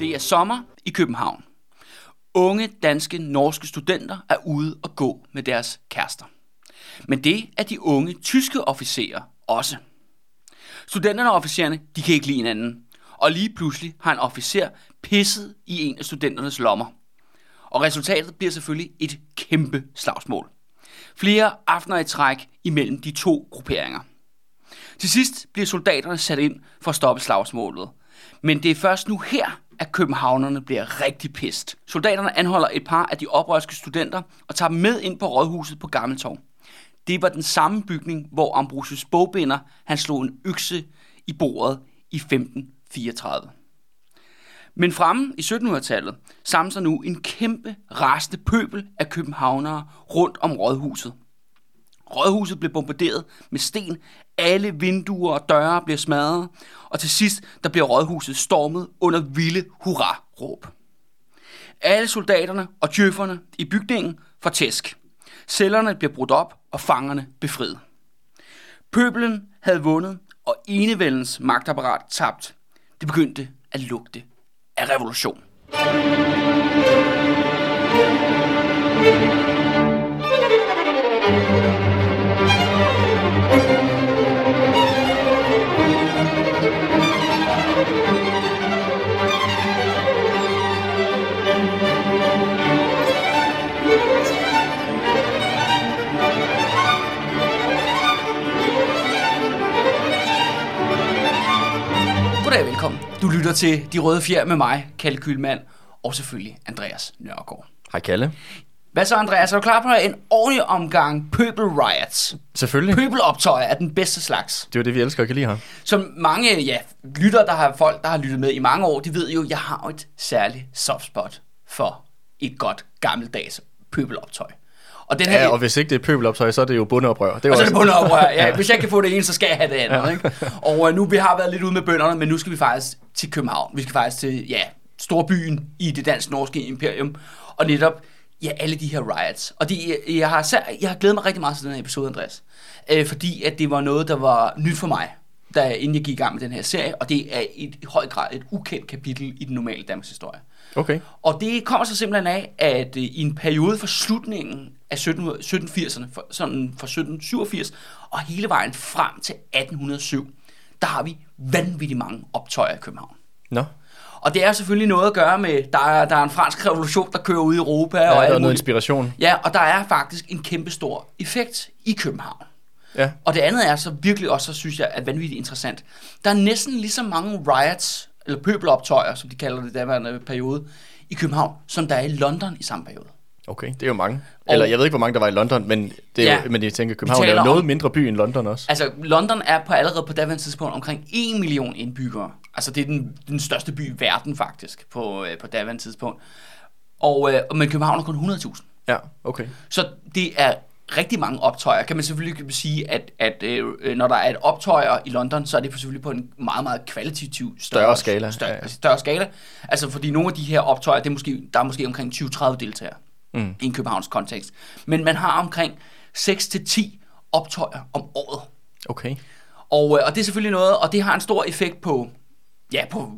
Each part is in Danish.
Det er sommer i København. Unge danske norske studenter er ude og gå med deres kærester. Men det er de unge tyske officerer også. Studenterne og officererne, de kan ikke lide hinanden. Og lige pludselig har en officer pisset i en af studenternes lommer. Og resultatet bliver selvfølgelig et kæmpe slagsmål. Flere aftener i træk imellem de to grupperinger. Til sidst bliver soldaterne sat ind for at stoppe slagsmålet. Men det er først nu her, at københavnerne bliver rigtig pist. Soldaterne anholder et par af de oprørske studenter og tager dem med ind på rådhuset på Gammeltorv. Det var den samme bygning, hvor Ambrosius bogbinder han slog en økse i bordet i 1534. Men fremme i 1700-tallet samler sig nu en kæmpe rasende pøbel af københavnere rundt om rådhuset. Rådhuset blev bombarderet med sten, alle vinduer og døre blev smadret, og til sidst der bliver rådhuset stormet under vilde hurra-råb. Alle soldaterne og djøfferne i bygningen får tæsk. Cellerne bliver brudt op, og fangerne befriet. Pøbelen havde vundet, og enevældens magtapparat tabt. Det begyndte at lugte af revolution. thank you Du lytter til De Røde Fjer med mig, Kalle Kylmand, og selvfølgelig Andreas Nørgaard. Hej Kalle. Hvad så, Andreas? Er du klar på en ordentlig omgang Pøbel Riots? Selvfølgelig. Pøbeloptøjer er den bedste slags. Det er jo det, vi elsker at kan lide her. Som mange ja, lytter, der har folk, der har lyttet med i mange år, de ved jo, at jeg har et særligt softspot for et godt gammeldags pøbeloptøj. Og den her, Ja, og hvis ikke det er pøbeloptøj, så er det jo bundeoprør. Det er og så er også- det bundeoprør. Ja, hvis jeg kan få det ene, så skal jeg have det andet. Ja. Ikke? Og øh, nu vi har været lidt ude med bønderne, men nu skal vi faktisk til København. Vi skal faktisk til ja, storbyen i det dansk-norske imperium. Og netop ja, alle de her riots. Og det, jeg, har, jeg har glædet mig rigtig meget til den her episode, Andreas. Øh, fordi at det var noget, der var nyt for mig, da, inden jeg gik i gang med den her serie. Og det er i høj grad et ukendt kapitel i den normale Danmarks historie. Okay. Og det kommer så simpelthen af, at øh, i en periode fra slutningen af 17, 1780'erne, for, sådan fra 1787 og hele vejen frem til 1807, der har vi vanvittigt mange optøjer i København. Nå. Og det er selvfølgelig noget at gøre med, der er, der er en fransk revolution, der kører ud i Europa. Ja, og der er noget muligt. inspiration. Ja, og der er faktisk en kæmpe stor effekt i København. Ja. Og det andet er så virkelig også, så synes jeg, er vanvittigt interessant. Der er næsten lige så mange riots, eller pøbeloptøjer, som de kalder det i daværende periode, i København, som der er i London i samme periode. Okay, det er jo mange. Og- Eller jeg ved ikke, hvor mange der var i London, men, det er Ja. jo, men jeg tænker, København er jo noget om- mindre by end London også. Altså, London er på allerede på daværende tidspunkt omkring 1 million indbyggere. Altså, det er den, den største by i verden faktisk på, øh, på daværende tidspunkt. Og, øh, men København er kun 100.000. Ja, okay. Så det er rigtig mange optøjer. Kan man selvfølgelig sige, at, at øh, når der er et optøjer i London, så er det selvfølgelig på en meget, meget kvalitativ større, Større skala, Større, ja, ja. større skala. Altså fordi nogle af de her optøjer, det er måske, der er måske omkring 20-30 deltagere mm. i en Københavns kontekst. Men man har omkring 6-10 optøjer om året. Okay. Og, øh, og det er selvfølgelig noget, og det har en stor effekt på, ja, på,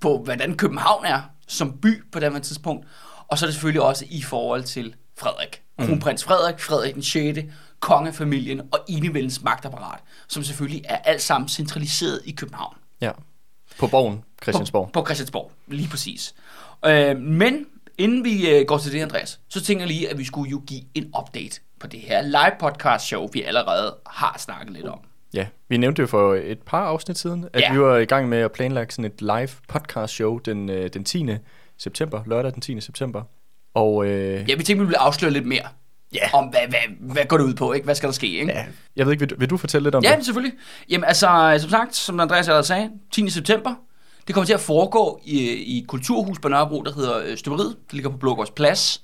på hvordan København er som by på det her tidspunkt. Og så er det selvfølgelig også i forhold til Frederik. Kronprins Frederik, Frederik den 6., kongefamilien og enevældens magtapparat, som selvfølgelig er alt sammen centraliseret i København. Ja. På borgen, Christiansborg. På, på Christiansborg, lige præcis. Øh, men inden vi øh, går til det, Andreas, så tænker jeg lige, at vi skulle jo give en update på det her live podcast show, vi allerede har snakket lidt om. Ja, vi nævnte jo for et par afsnit siden, at Ja. vi var i gang med at planlægge sådan et live podcast show den, øh, den 10. september, lørdag den 10. september. Og øh, Ja, vi tænkte, vi ville afsløre lidt mere. Ja. Om hvad, hvad, hvad går det ud på, ikke? Hvad skal der ske, ikke? ja, jeg ved ikke, vil, du- vil du fortælle lidt om Ja, det? selvfølgelig. Jamen altså, som sagt, som Andreas allerede sagde, 10. september. Det kommer til at foregå i, i kulturhus på Nørrebro, der hedder øh, Støberiet. Det ligger på Blågårds Plads.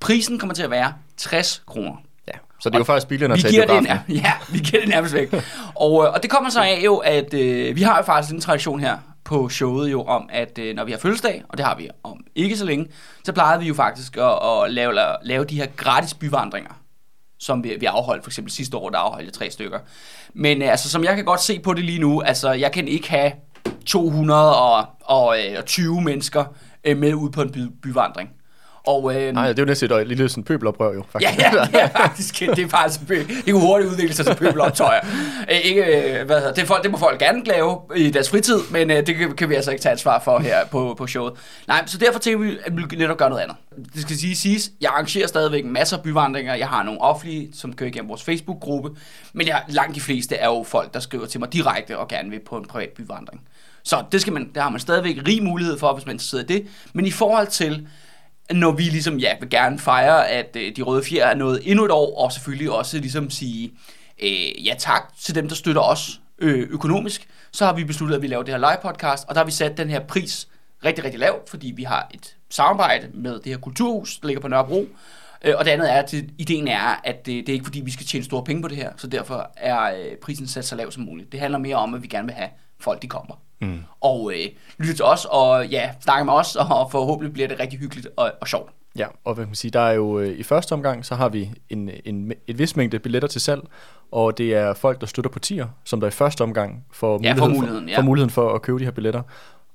Prisen kommer til at være 60 kroner. Ja, så det er jo faktisk billigere at tage giver, det en, ja, vi giver det nærmest væk. og, øh, og det kommer så af jo, at øh, vi har jo faktisk en tradition her på showet jo om, at øh, når vi har fødselsdag, og det har vi om ikke så længe, så plejede vi jo faktisk at, at lave, lave de her gratis byvandringer, som vi, vi afholdt. For eksempel sidste år, der afholdt jeg tre stykker. Men øh, altså, som jeg kan godt se på det lige nu, altså, jeg kan ikke have 220 øh, mennesker øh, med ud på en by, byvandring. Og, øh, Nej, det er jo næsten et lille sådan pøbeloprør jo, faktisk. Ja, ja, ja, faktisk. Det er faktisk, det kan hurtigt udvikle sig til pøbeloptøjer. Øh, ikke, øh, hvad hedder, det, folk, det må folk gerne lave i deres fritid, men øh, det kan, kan vi altså ikke tage ansvar for her på, på showet. Nej, så derfor tænker vi, at vi netop gøre noget andet. Det skal sige, siges, jeg arrangerer stadigvæk masser af byvandringer. Jeg har nogle offentlige, som kører igennem vores Facebook-gruppe, men jeg, langt de fleste er jo folk, der skriver til mig direkte og gerne vil på en privat byvandring. Så det, skal man, det har man stadigvæk rig mulighed for, hvis man sidder i det. Men i forhold til, når vi ligesom, ja, vil gerne fejre, at øh, de røde fjer er nået endnu et år, og selvfølgelig også ligesom sige øh, ja tak til dem, der støtter os øh, økonomisk, så har vi besluttet, at vi laver det her live podcast, og der har vi sat den her pris rigtig, rigtig lavt, fordi vi har et samarbejde med det her kulturhus, der ligger på Nørrebro, øh, og det andet er, at det, ideen er, at det, det er ikke fordi, vi skal tjene store penge på det her, så derfor er øh, prisen sat så lav som muligt. Det handler mere om, at vi gerne vil have folk, de kommer. Mm. Og øh, lytter til os, og ja, snakker med os, og forhåbentlig bliver det rigtig hyggeligt og, og sjovt. Ja, og hvad kan man sige, der er jo øh, i første omgang, så har vi en, en, et vis mængde billetter til salg, og det er folk, der støtter på tier, som der i første omgang får ja, muligheden, muligheden, for, ja. får muligheden for at købe de her billetter.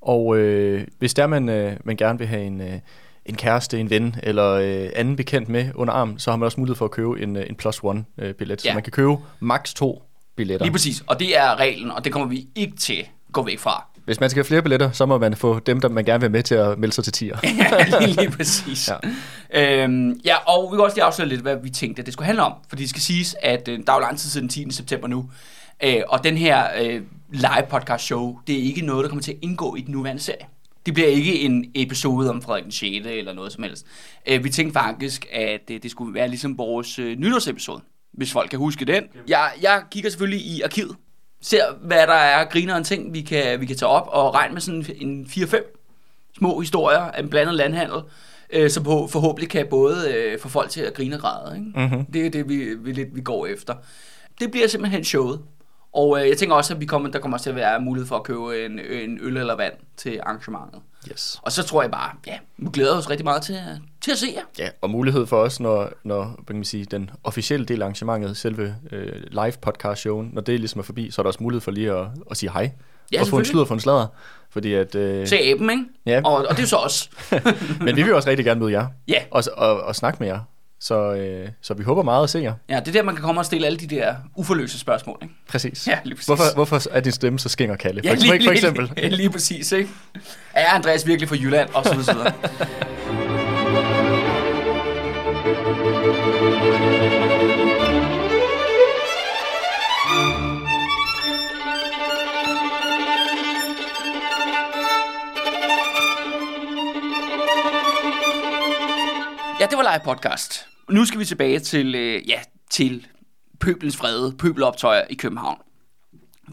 Og øh, hvis der man, øh, man gerne vil have en, øh, en kæreste, en ven eller øh, anden bekendt med under arm, så har man også mulighed for at købe en, øh, en plus one øh, billet. Ja. Så man kan købe maks to billetter. Lige præcis, og det er reglen, og det kommer vi ikke til gå væk fra. Hvis man skal have flere billetter, så må man få dem, der man gerne vil med til at melde sig til tier. ja, lige, lige præcis. Ja. Øhm, ja, og vi kan også lige afsløre lidt, hvad vi tænkte, at det skulle handle om. Fordi det skal siges, at øh, der er jo lang tid siden 10. september nu. Øh, og den her øh, live podcast show, det er ikke noget, der kommer til at indgå i den nuværende serie. Det bliver ikke en episode om Frederik den 6. eller noget som helst. Øh, vi tænkte faktisk, at det, det skulle være ligesom vores øh, nytårsepisode, hvis folk kan huske den. Jeg, jeg kigger selvfølgelig i arkivet, ser, hvad der er griner en ting, vi kan, vi kan tage op, og regne med sådan en 4-5 små historier af en blandet landhandel, øh, som på, forhåbentlig kan både øh, få folk til at grine og græde. Ikke? Mm-hmm. Det er det, vi, vi, lidt, vi går efter. Det bliver simpelthen showet. Og øh, jeg tænker også, at vi kommer, der kommer også til at være mulighed for at købe en, en øl eller vand til arrangementet. Yes. Og så tror jeg bare, ja, vi glæder os rigtig meget til, til at se jer. Ja, og mulighed for os, når, når hvad kan man sige, den officielle del af arrangementet, selve øh, live podcast showen, når det ligesom er forbi, så er der også mulighed for lige at, at sige hej. Ja, og få en sludder for en sladder. Fordi at, øh, Se aben, ikke? Ja. Og, og det er så os. men vi vil også rigtig gerne møde jer. Ja. Og, og, og snakke med jer. Så, øh, så vi håber meget at se jer. Ja, det er der, man kan komme og stille alle de der uforløse spørgsmål, ikke? Præcis. Ja, lige præcis. Hvorfor, hvorfor er din stemme så skæng og kalde? Ja, for, lige, for eksempel. Lige, lige, lige præcis, ikke? Er Andreas virkelig fra Jylland? Og så videre. Ja, det var live podcast. Nu skal vi tilbage til, øh, ja, til pøbelens frede, pøbeloptøjer i København.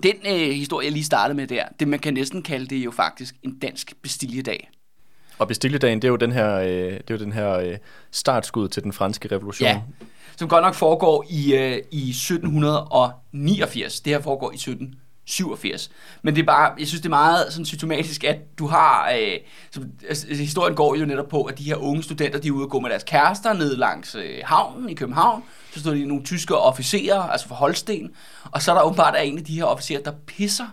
Den øh, historie, jeg lige startede med der, det man kan næsten kalde det jo faktisk en dansk bestiljedag. Og bestilledagen, det er jo den her, øh, det er jo den her øh, startskud til den franske revolution. Ja, som godt nok foregår i, øh, i 1789. Det her foregår i 87. Men det er bare, jeg synes det er meget sådan symptomatisk, at du har, øh, som, altså, altså historien går jo netop på, at de her unge studenter, de er ude og gå med deres kærester ned langs øh, havnen i København. Så står de nogle tyske officerer, altså fra Holsten, og så er der åbenbart er en af de her officerer, der pisser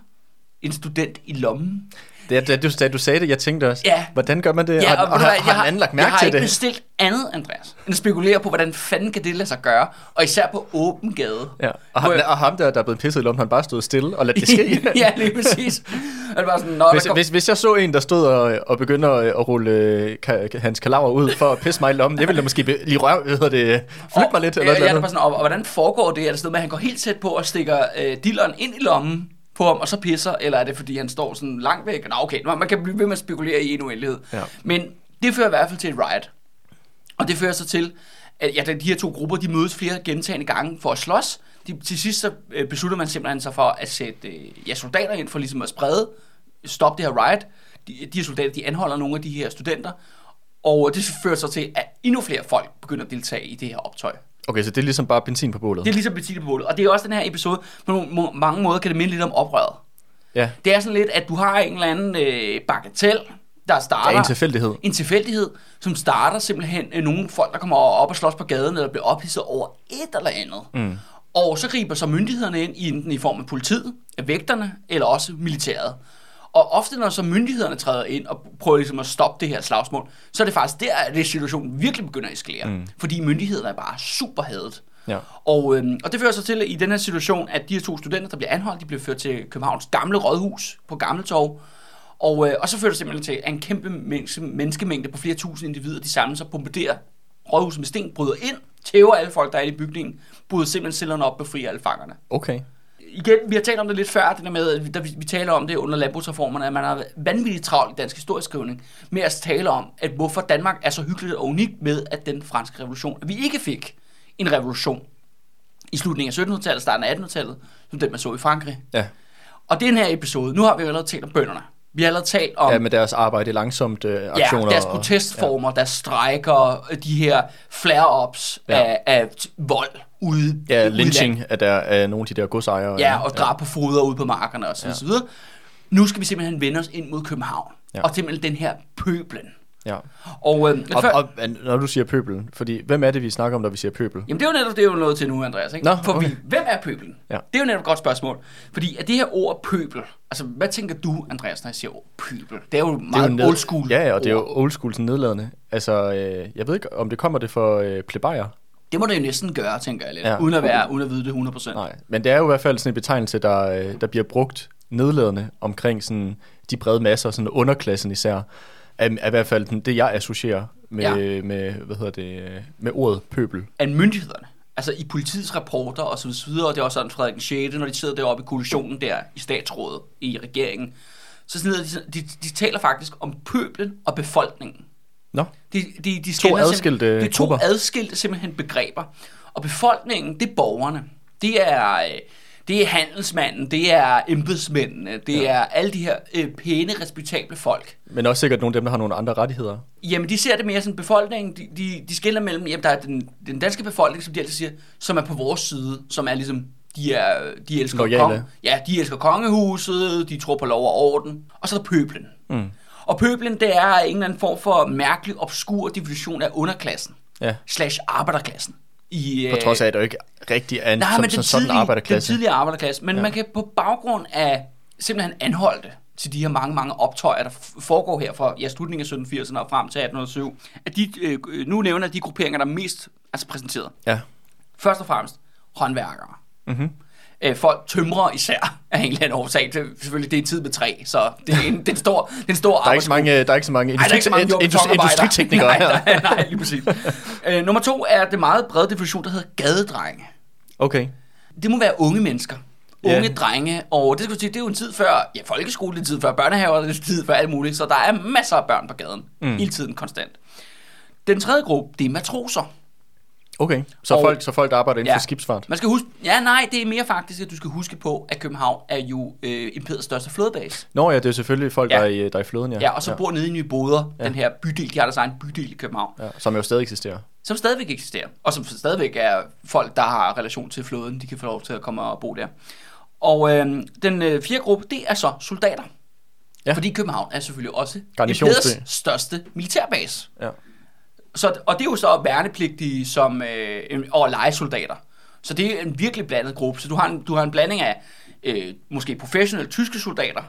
en student i lommen. Det, det, du, da du sagde det, jeg tænkte også, Ja. hvordan gør man det? Ja, har, og, og, du har, hvad, har den anden lagt mærke jeg har til ikke det? bestilt andet, Andreas, end at spekulere på, hvordan fanden kan det lade sig gøre, og især på åben gade. Ja. Og, ham, jeg- og ham der, der er blevet pisset i lommen, han bare stod stille og lad det ske. ja, lige præcis. Og det var sådan, Nå, Hvis, kom, hvis, hvis jeg så en, der stod og, og begynder at, rulle øh, ka, hans kalaver ud for at pisse mig i lommen, det ville da måske lige røv, hedder det, flytte mig lidt. Eller ja, eller ja, det var andet. sådan, og, og, hvordan foregår det? Er det sådan noget med, at han går helt tæt på og stikker øh, dilleren ind i lommen på ham, og så pisser, eller er det fordi, han står sådan langt væk? Nå, okay, man kan blive ved med at spekulere i en uendelighed. Ja. Men det fører i hvert fald til et riot. Og det fører så til, at ja, de her to grupper, de mødes flere gentagende gange for at slås. De, til sidst så øh, beslutter man simpelthen sig for at sætte øh, ja, soldater ind for ligesom at sprede, stoppe det her riot. De, de her soldater, de anholder nogle af de her studenter, og det fører så til, at endnu flere folk begynder at deltage i det her optøj. Okay, så det er ligesom bare benzin på bålet. Det er ligesom Bettina på bålet. Og det er også den her episode, på mange måder kan det minde lidt om oprøret. Ja, Det er sådan lidt, at du har en eller anden øh, bagatel, der starter... Ja, en tilfældighed. En tilfældighed, som starter simpelthen øh, nogle folk, der kommer op og slås på gaden, eller bliver ophidset over et eller andet. Mm. Og så griber så myndighederne ind, enten i form af politiet, vægterne, eller også militæret. Og ofte, når så myndighederne træder ind og prøver ligesom at stoppe det her slagsmål, så er det faktisk der, at det situationen virkelig begynder at eskalere. Mm. Fordi myndighederne er bare super hadet. Ja. Og, øhm, og det fører så til, at i den her situation, at de her to studenter, der bliver anholdt, de bliver ført til Københavns gamle rådhus på Gammeltorv. Og, øh, og så fører det simpelthen til, at en kæmpe menneske, menneskemængde på flere tusind individer, de samles og bombarderer rådhuset med sten, bryder ind, tæver alle folk, der er i bygningen, bryder simpelthen cellerne op befrier alle fangerne. Okay. Igen, vi har talt om det lidt før, det der med, at vi, da vi, vi taler om det under landbrugsreformerne, at man har vanvittigt travlt i dansk historieskrivning med at tale om, at hvorfor Danmark er så hyggeligt og unikt med, at den franske revolution, at vi ikke fik en revolution i slutningen af 1700-tallet, starten af 1800-tallet, som den man så i Frankrig. Ja. Og den her episode, nu har vi jo allerede talt om bønderne. Vi har allerede talt om Ja, med deres arbejde i langsomt øh, aktioner. ja, deres og- protestformer, ja. deres strejker, de her flare-ups Ja. ja. af, af vold ude Ja, ude lynching af, der, af nogle af de der godsejere. Ja, og drab på foder ude på markerne og så, Ja. ja. så videre. Nu skal vi simpelthen vende os ind mod København. Ja. Ja. Og simpelthen den her pøblen. Ja. Og, øh, Og, før, og, når du siger pøbel, fordi hvem er det, vi snakker om, når vi siger pøbel? Jamen det er jo netop det, er jo noget til nu, Andreas. Ikke? Nå, For okay. vi, hvem er pøbelen? Ja. Det er jo netop et godt spørgsmål. Fordi at det her ord pøbel, altså hvad tænker du, Andreas, når jeg siger ord pøbel? Det er jo Det er meget jo old school Ja, ja, og det er jo old school nedladende. Altså, øh, jeg ved ikke, om det kommer det for øh, plebejer. Det må det jo næsten gøre, tænker jeg lidt. Ja. Ja. Uden, at være, uden at vide det 100%. Nej, men det er jo i hvert fald sådan en betegnelse, der, øh, der bliver brugt nedladende omkring sådan de brede masser, sådan underklassen især, er, er i hvert fald den- det, jeg associerer med, Ja. med, hvad hedder det, med ordet pøbel. At myndighederne, altså i politiets rapporter og så videre, og det er også sådan Frederik 6., når de sidder deroppe i koalitionen der i statsrådet, i regeringen, så sådan de, de, de taler faktisk om pøblen og befolkningen. Nå, De, de, de skelner adskilte Det er to grupper. adskilte simpelthen begreber. Og befolkningen, det er borgerne. Det er, øh, det er handelsmanden, det er embedsmændene, det ja. er alle de her øh, pæne, respektable folk. men også sikkert nogle af dem, der har nogle andre rettigheder. Jamen, de ser det mere som befolkningen. De, de, de skiller mellem, jamen, der er den, den danske befolkning, som de altid siger, som er på vores side, som er ligesom, de, er, de elsker Loyale. kong, ja, de elsker kongehuset, de tror på lov og orden. Og så er der pøblen. Mm. Og pøblen, det er en eller anden form for mærkelig, obskur definition af underklassen Ja, slash arbejderklassen. I, på trods af, at det jo ikke rigtig er en Nej, som, men som den sådan tidlige, den arbejderklasse. tidlige arbejderklasse. Men Ja. man kan på baggrund af simpelthen anholdte til de her mange, mange optøjer, der foregår her fra ja, slutningen af 1780'erne og frem til 1807, at de, øh, nu nævner de grupperinger, der er mest altså præsenteret. Ja. Først og fremmest håndværkere. Mm-hmm. Øh, folk tømrer især af en eller anden årsag. Det, selvfølgelig, det er en tid med træ, så det er en, det er en stor, det er en stor Der er ikke så mange, der er ikke så mange, ej, der ikke så mange industri- betonarbejdere. industriteknikere nej, her. nej, nej, lige præcis. øh, nummer to er det meget brede definition, der hedder gadedrenge. Okay. Det må være unge mennesker. Unge drenge, og det, skal jeg sige, det er jo en tid før, ja, folkeskole, det er tid før børnehaver, det er tid før alt muligt, så der er masser af børn på gaden, mm. hele tiden konstant. Den tredje gruppe, det er matroser. Okay, så, Og- folk, så folk, der arbejder inden Ja. for skibsfart. Man skal huske, ja nej, det er mere faktisk, at du skal huske på, at København er jo øh, imperiets største flådebase. Nå ja, det er selvfølgelig folk, Ja. der, er i, der er i flåden, ja. Ja, og så bor nede i Nye Boder, Ja. den her bydel, de har deres egen bydel i København, ja, som jo stadig eksisterer. som stadigvæk eksisterer, og som stadigvæk er folk, der har relation til flåden, de kan få lov til at komme og bo der. Og øh, den øh, fjerde gruppe, det er så soldater. Ja. Ja. Fordi København er selvfølgelig også imperiets største militærbase. Ja. Så, og det er jo så værnepligtige som, øh, og legesoldater. Så det er en virkelig blandet gruppe. Så du har en, du har en blanding af øh, måske professionelle tyske soldater,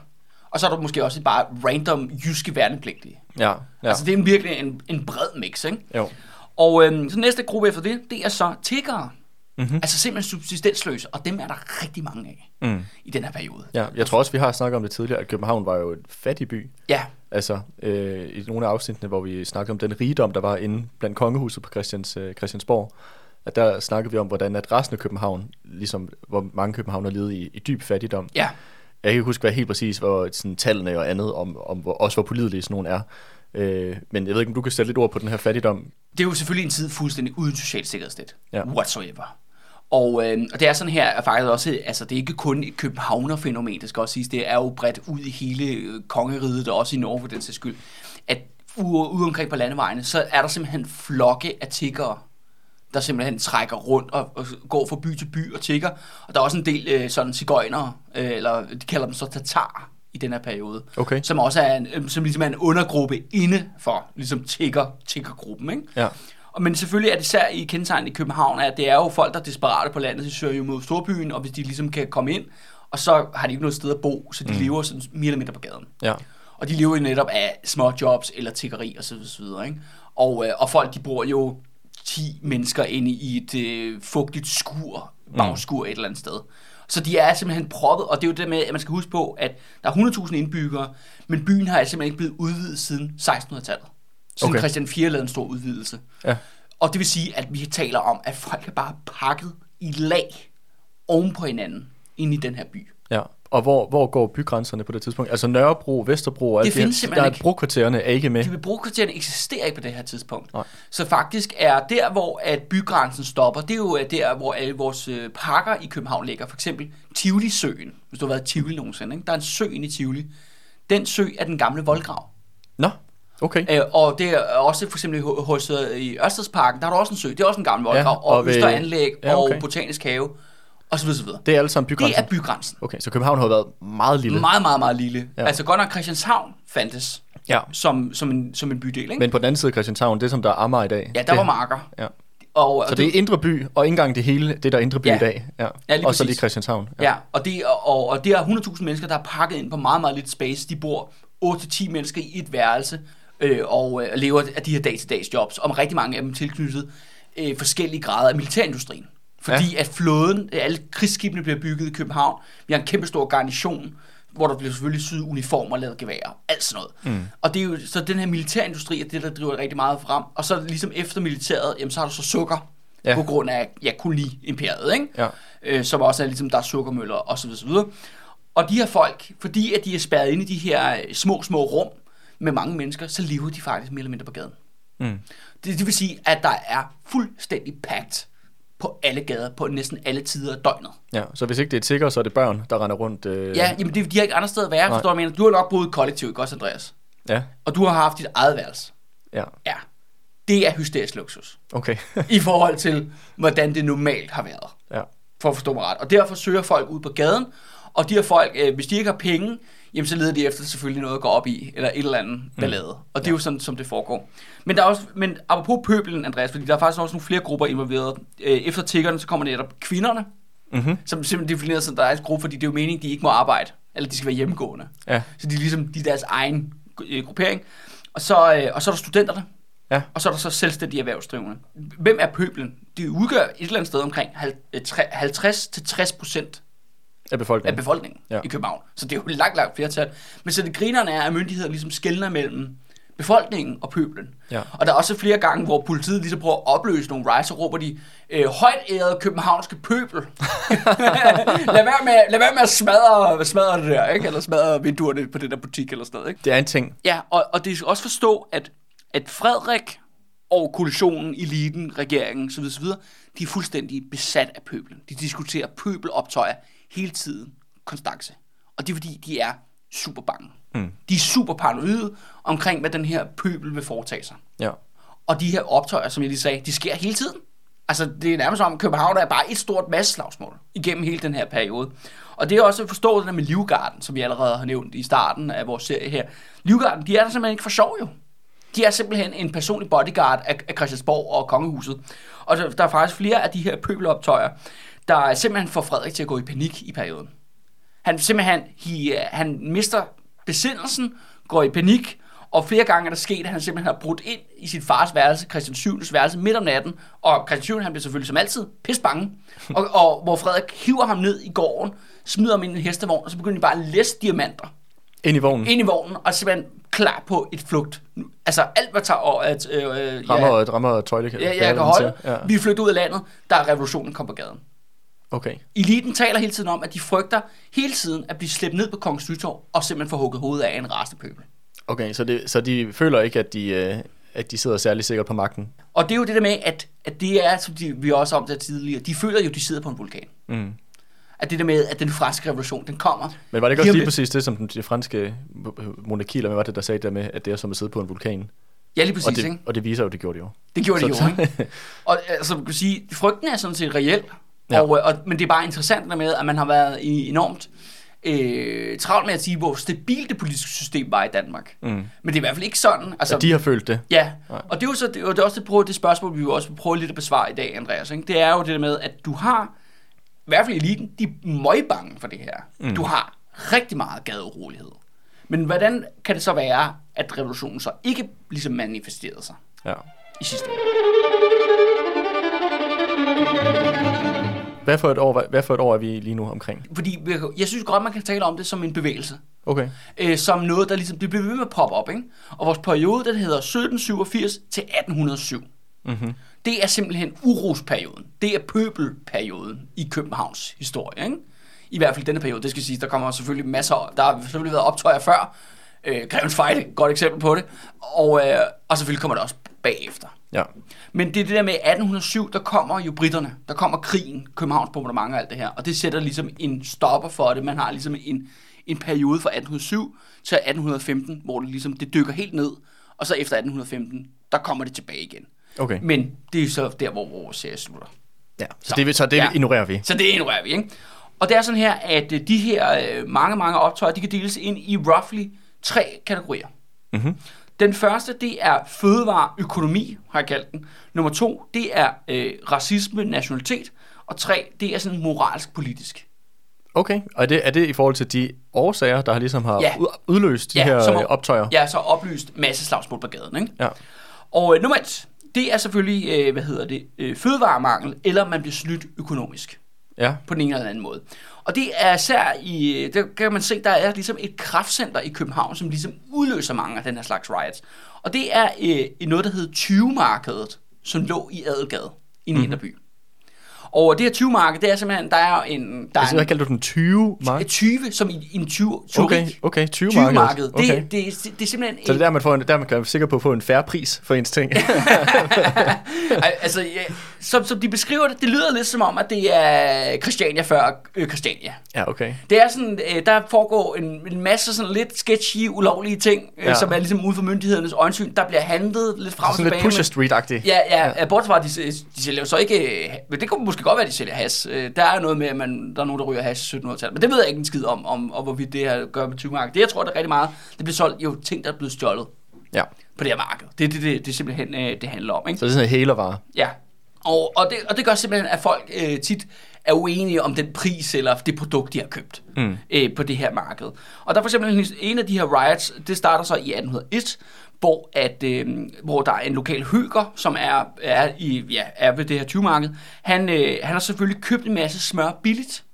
og så er der måske også bare random jyske værnepligtige. Ja, Ja. Altså det er virkelig en, en bred mix, ikke? jo. Og øh, så næste gruppe efter det, det er så tiggere. Mhm. Altså simpelthen subsistensløse, og dem er der rigtig mange af Mm. i den her periode. Ja, jeg tror også, vi har snakket om det tidligere, at København var jo et fattig by. Ja, Altså, øh, i nogle af afsnittene, hvor vi snakkede om den rigdom, der var inde blandt kongehuset på Christians, øh, Christiansborg, at der snakkede vi om, hvordan at resten af København, ligesom hvor mange københavner levede i, i dyb fattigdom. ja. Jeg kan ikke huske, hvad helt præcis, hvor sådan, tallene og andet, om, om hvor, også hvor pålidelige sådan nogle er. Øh, men jeg ved ikke, om du kan sætte lidt ord på den her fattigdom. Det er jo selvfølgelig en tid fuldstændig uden socialt sikkerhedsnet. Ja. Whatsoever. Og, øh, og det er sådan her, at faktisk også, altså det er ikke kun et københavner-fænomen, det skal også siges, det er jo bredt ud i hele øh, kongeriget, og også i Norge for den sags skyld, at ude, ude omkring på landevejene, så er der simpelthen flokke af tiggere, der simpelthen trækker rundt og, og går fra by til by og tigger. Og der er også en del øh, sådan cigøjnere, øh, eller de kalder dem så tatar i den her periode. Okay. Som også er en, øh, som ligesom er en undergruppe inde for ligesom tigger, tiggergruppen, ikke? Ja. Men selvfølgelig er det især i kendetegn i København, at det er jo folk, der er desperate på landet, de søger jo mod storbyen, og hvis de ligesom kan komme ind, og så har de ikke noget sted at bo, så de mm. lever sådan mere eller mindre på gaden. Ja. Og de lever jo netop af små jobs eller tiggeri og så videre, ikke? Og, øh, og folk, de bor jo 10 mennesker inde i et øh, fugtigt skur, bagskur et eller andet sted. Så de er simpelthen proppet, og det er jo det med, at man skal huske på, at der er 100.000 indbyggere, men byen har simpelthen ikke blevet udvidet siden 1600-tallet. Siden Okay. Christian 4 lavede en stor udvidelse. Ja. Og det vil sige, at vi taler om, at folk er bare pakket i lag oven på hinanden ind i den her by. Ja. Og hvor, hvor går bygrænserne på det tidspunkt? Altså Nørrebro, Vesterbro og alt Det her- findes simpelthen der ikke. Brokvartererne er ikke med. De brokvartererne eksisterer ikke på det her tidspunkt. Nej. Så faktisk er der, hvor at bygrænsen stopper, det er jo der, hvor alle vores øh, parker i København ligger. For eksempel Tivoli-søen, hvis du har været i Tivoli nogensinde. Ikke? Der er en sø inde i Tivoli. Den sø er den gamle voldgrav. Nå, okay. Øh, og det er også for eksempel ho- hos i Ørstedsparken, der er der også en sø. Det er også en gammel voldgrav. og og ved- Østeranlæg Ja, okay. og Botanisk Have og så videre, så videre. Det er alle sammen Det bygrænsen. er bygrænsen. Okay, så København har været meget lille. Meget, meget, meget lille. Ja. Ja. Altså godt nok Christianshavn fandtes Ja. som, som, en, som en bydel, ikke? Men på den anden side af Christianshavn, det som der er Amager i dag. ja, der det, var marker. Ja. Og, Så det er indre by, og ikke engang det hele, det der er indre by Ja. i dag. Ja. Ja, lige og så lige Christianshavn. Ja, og det, og, og det er 100.000 mennesker, der er pakket ind på meget, meget lidt space. De bor 8-10 mennesker i et værelse, øh, og øh, lever af de her dag-til-dags jobs, og rigtig mange af dem tilknyttet øh, forskellige grader af militærindustrien. Fordi ja. at flåden, alle krigsskibene bliver bygget i København. Vi har en kæmpe stor garnison, hvor der bliver selvfølgelig syet uniformer, lavet geværer, alt sådan noget. Mm. Og det er jo, så den her militærindustri er det, der driver rigtig meget frem. Og så ligesom efter militæret, jamen, så har du så sukker, Ja. på grund af ja, koloni-imperiet, ikke? Ja. øh, som også er ligesom, der er sukkermøller og så videre, så videre. Og de her folk, fordi at de er spærret inde i de her øh, små, små rum med mange mennesker, så lever de faktisk mere eller mindre på gaden. Mm. Det, det vil sige, at der er fuldstændig pagt på alle gader, på næsten alle tider af døgnet. ja. Så hvis ikke det er tigger, så er det børn, der render rundt. Øh, Ja, jamen det, de har ikke andre steder at være, Nej. forstår jeg mener? Du har nok boet kollektivt, ikke også, Andreas? Ja. Og du har haft dit eget værelse. Ja. Ja, det er hysterisk luksus. Okay. I forhold til, hvordan det normalt har været. ja. for at forstå mig ret. Og derfor søger folk ud på gaden, og de her folk, øh, hvis de ikke har penge, jamen så leder de efter selvfølgelig noget at gå op i, eller et eller andet ballade. Mm. Og det er jo sådan, som det foregår. Men der er også, men apropos pøbelen, Andreas, fordi der er faktisk også nogle flere grupper involveret. Øh, efter tiggerne, så kommer netop kvinderne, Mm-hmm. som simpelthen definerer sig, at der er en gruppe, fordi det er jo meningen, de ikke må arbejde, eller de skal være hjemmegående. Ja. Så de er ligesom de er deres egen øh, gruppering. Og så, øh, og så er der studenterne, Ja. og så er der så selvstændige erhvervsdrivende. Hvem er pøblen? De udgør et eller andet sted omkring øh, 50-60 procent Af af befolkningen. befolkningen Ja. i København. Så det er jo et langt, langt flertal. Men så det grinerne er, at myndigheder ligesom skældner mellem befolkningen og pøblen. Ja. Og der er også flere gange, hvor politiet ligesom prøver at opløse nogle riots, så råber de, øh, højt ærede københavnske pøbel. lad, være med, lad være med at smadre, smadre det der, ikke? Eller smadre vinduerne på den der butik eller sådan noget, ikke? Det er en ting. Ja, og, og det skal også forstå, at, at Frederik og koalitionen, eliten, regeringen osv., osv., de er fuldstændig besat af pøbelen. De diskuterer pøbeloptøjer hele tiden, konstance. Og det er fordi, de er super bange. Mm. De er super paranoide omkring, hvad den her pøbel vil foretage sig. Ja. Og de her optøjer, som jeg lige sagde, de sker hele tiden. Altså, det er nærmest som, at København er bare et stort masseslagsmål igennem hele den her periode. Og det er også at forstå det der med Livgarden, som vi allerede har nævnt i starten af vores serie her. Livgarden, de er der simpelthen ikke for sjov jo. De er simpelthen en personlig bodyguard af, af Christiansborg og kongehuset. Og der, der er faktisk flere af de her pøbeloptøjer, der simpelthen får Frederik til at gå i panik i perioden. Han simpelthen, he, han mister besindelsen, går i panik, og flere gange er der sket, at han simpelthen har brudt ind i sit fars værelse, Christian 7. værelse, midt om natten, og Christian 7. han bliver selvfølgelig som altid pis bange, og, og hvor Frederik hiver ham ned i gården, smider ham ind i en hestevogn, og så begynder de bare at læse diamanter Ind i vognen. ind i vognen, og simpelthen klar på et flugt. Altså alt, hvad tager over at... Øh, øh, Rammer, ja, rammer tøjle. ja, jeg kan holde. Ja. Vi er flygtet ud af landet, der er revolutionen kom på gaden. Okay. Eliten taler hele tiden om, at de frygter hele tiden at blive slæbt ned på Kongens Nytorv og simpelthen få hugget hovedet af en rastepøbel. Okay, så, det, så de føler ikke, at de, øh, at de sidder særlig sikkert på magten. Og det er jo det der med, at, at det er, som de, vi også om det tidligere, de føler jo, at de sidder på en vulkan. Mm. At det der med, at den franske revolution, den kommer. Men var det ikke også lige præcis det, som den, det franske monarki, eller hvad var det, der sagde der med, at det er som at sidde på en vulkan? Ja, lige præcis, Og det, ikke? og det viser jo, det gjorde det jo. Det gjorde de Så- jo, ikke? Og altså, man kan sige, frygten er sådan set reel, Ja. og, og, men det er bare interessant der med, at man har været i enormt øh, travlt med at sige, hvor stabilt det politiske system var i Danmark. Mm. Men det er i hvert fald ikke sådan. Altså, ja, de har følt det. Ja, Nej. og det er jo så, det, er, det er også det, prøve, det spørgsmål, vi jo også vil prøve lidt at besvare i dag, Andreas. Ikke? Det er jo det der med, at du har, i hvert fald eliten, de er møgbange for det her. Mm. Du har rigtig meget gadeurolighed. Men hvordan kan det så være, at revolutionen så ikke ligesom manifesterede sig ja. i sidste ende? Hvad for, et år, hvad for et år er vi lige nu omkring? Fordi jeg synes godt, man kan tale om det som en bevægelse. Okay. Øh, som noget, der ligesom, det bliver ved med at poppe op. Ikke? Og vores periode, den hedder 1787 til 1807. Mm-hmm. Det er simpelthen urosperioden. Det er pøbelperioden i Københavns historie. Ikke? I hvert fald denne periode, det skal sige, der kommer selvfølgelig masser, der har selvfølgelig været optøjer før. Øh, Grevens et godt eksempel på det. Og, øh, og selvfølgelig kommer det også bagefter. Ja. Men det er det der med 1807, der kommer jo britterne, der kommer krigen, Københavns bombardement og alt det her, og det sætter ligesom en stopper for det. Man har ligesom en, en periode fra 1807 til 1815, hvor det ligesom det dykker helt ned, og så efter 1815, der kommer det tilbage igen. Okay. Men det er så der, hvor vores serie slutter. Ja, så, så det, så det ja. ignorerer vi. Så det ignorerer vi, ikke? Og det er sådan her, at øh, de her øh, mange, mange optøjer, de kan deles ind i roughly tre kategorier. Mm-hmm. Den første, det er fødevareøkonomi, har jeg kaldt den. Nummer to, det er øh, racisme, nationalitet. Og tre, det er sådan moralsk politisk. Okay, og er det, er det i forhold til de årsager, der ligesom har ja. udløst de ja, her som, optøjer? Ja, så oplyst masse slagsmål på gaden. Ikke? Ja. Og øh, nummer et, det er selvfølgelig, øh, hvad hedder det, øh, fødevaremangel, eller man bliver snydt økonomisk. Ja. På den ene eller anden måde. Og det er især i, der kan man se, der er ligesom et kraftcenter i København, som ligesom udløser mange af den her slags riots. Og det er øh, noget, der hedder 20-markedet, som lå i Adelgade i Ninderby. Mm-hmm. Og det her 20 marked, det er simpelthen, der er en... Der altså, hvad kalder du den? 20 marked? 20, som i, en 20, Okay, okay 20, 20 marked. Okay. Det, det, det, det, er simpelthen... Så det er der, man, får en, der man kan være sikker på at få en færre pris for ens ting. altså, ja, som, som de beskriver det, det lyder lidt som om, at det er Christiania før øh, Christiania. Ja, okay. Det er sådan, øh, der foregår en, en masse sådan lidt sketchy, ulovlige ting, øh, ja. som er ligesom ude for myndighedernes øjensyn. Der bliver handlet lidt frem og tilbage. Sådan lidt Pusher Street-agtigt. Ja, ja, ja. bortset fra, de, de sælger så ikke... Men det kunne måske godt være, at de sælger has. Øh, der er noget med, at man, der er nogen, der ryger has i 1700-tallet. Men det ved jeg ikke en skid om, om og hvorvidt det her gør med 20 marked. Det, jeg tror, det er rigtig meget. Det bliver solgt jo ting, der er blevet stjålet. Ja. På det her marked. Det er det, det, det, det simpelthen, øh, det handler om. Ikke? Så det er sådan en hælervare. Ja. Og, og, det, og det gør simpelthen, at folk øh, tit er uenige om den pris eller det produkt, de har købt mm. øh, på det her marked. Og der er for eksempel en af de her riots, det starter så i 1801, hvor, at, øh, hvor der er en lokal høger, som er, er, i, ja, er ved det her 20-marked. Han, øh, han har selvfølgelig købt en masse smør billigt.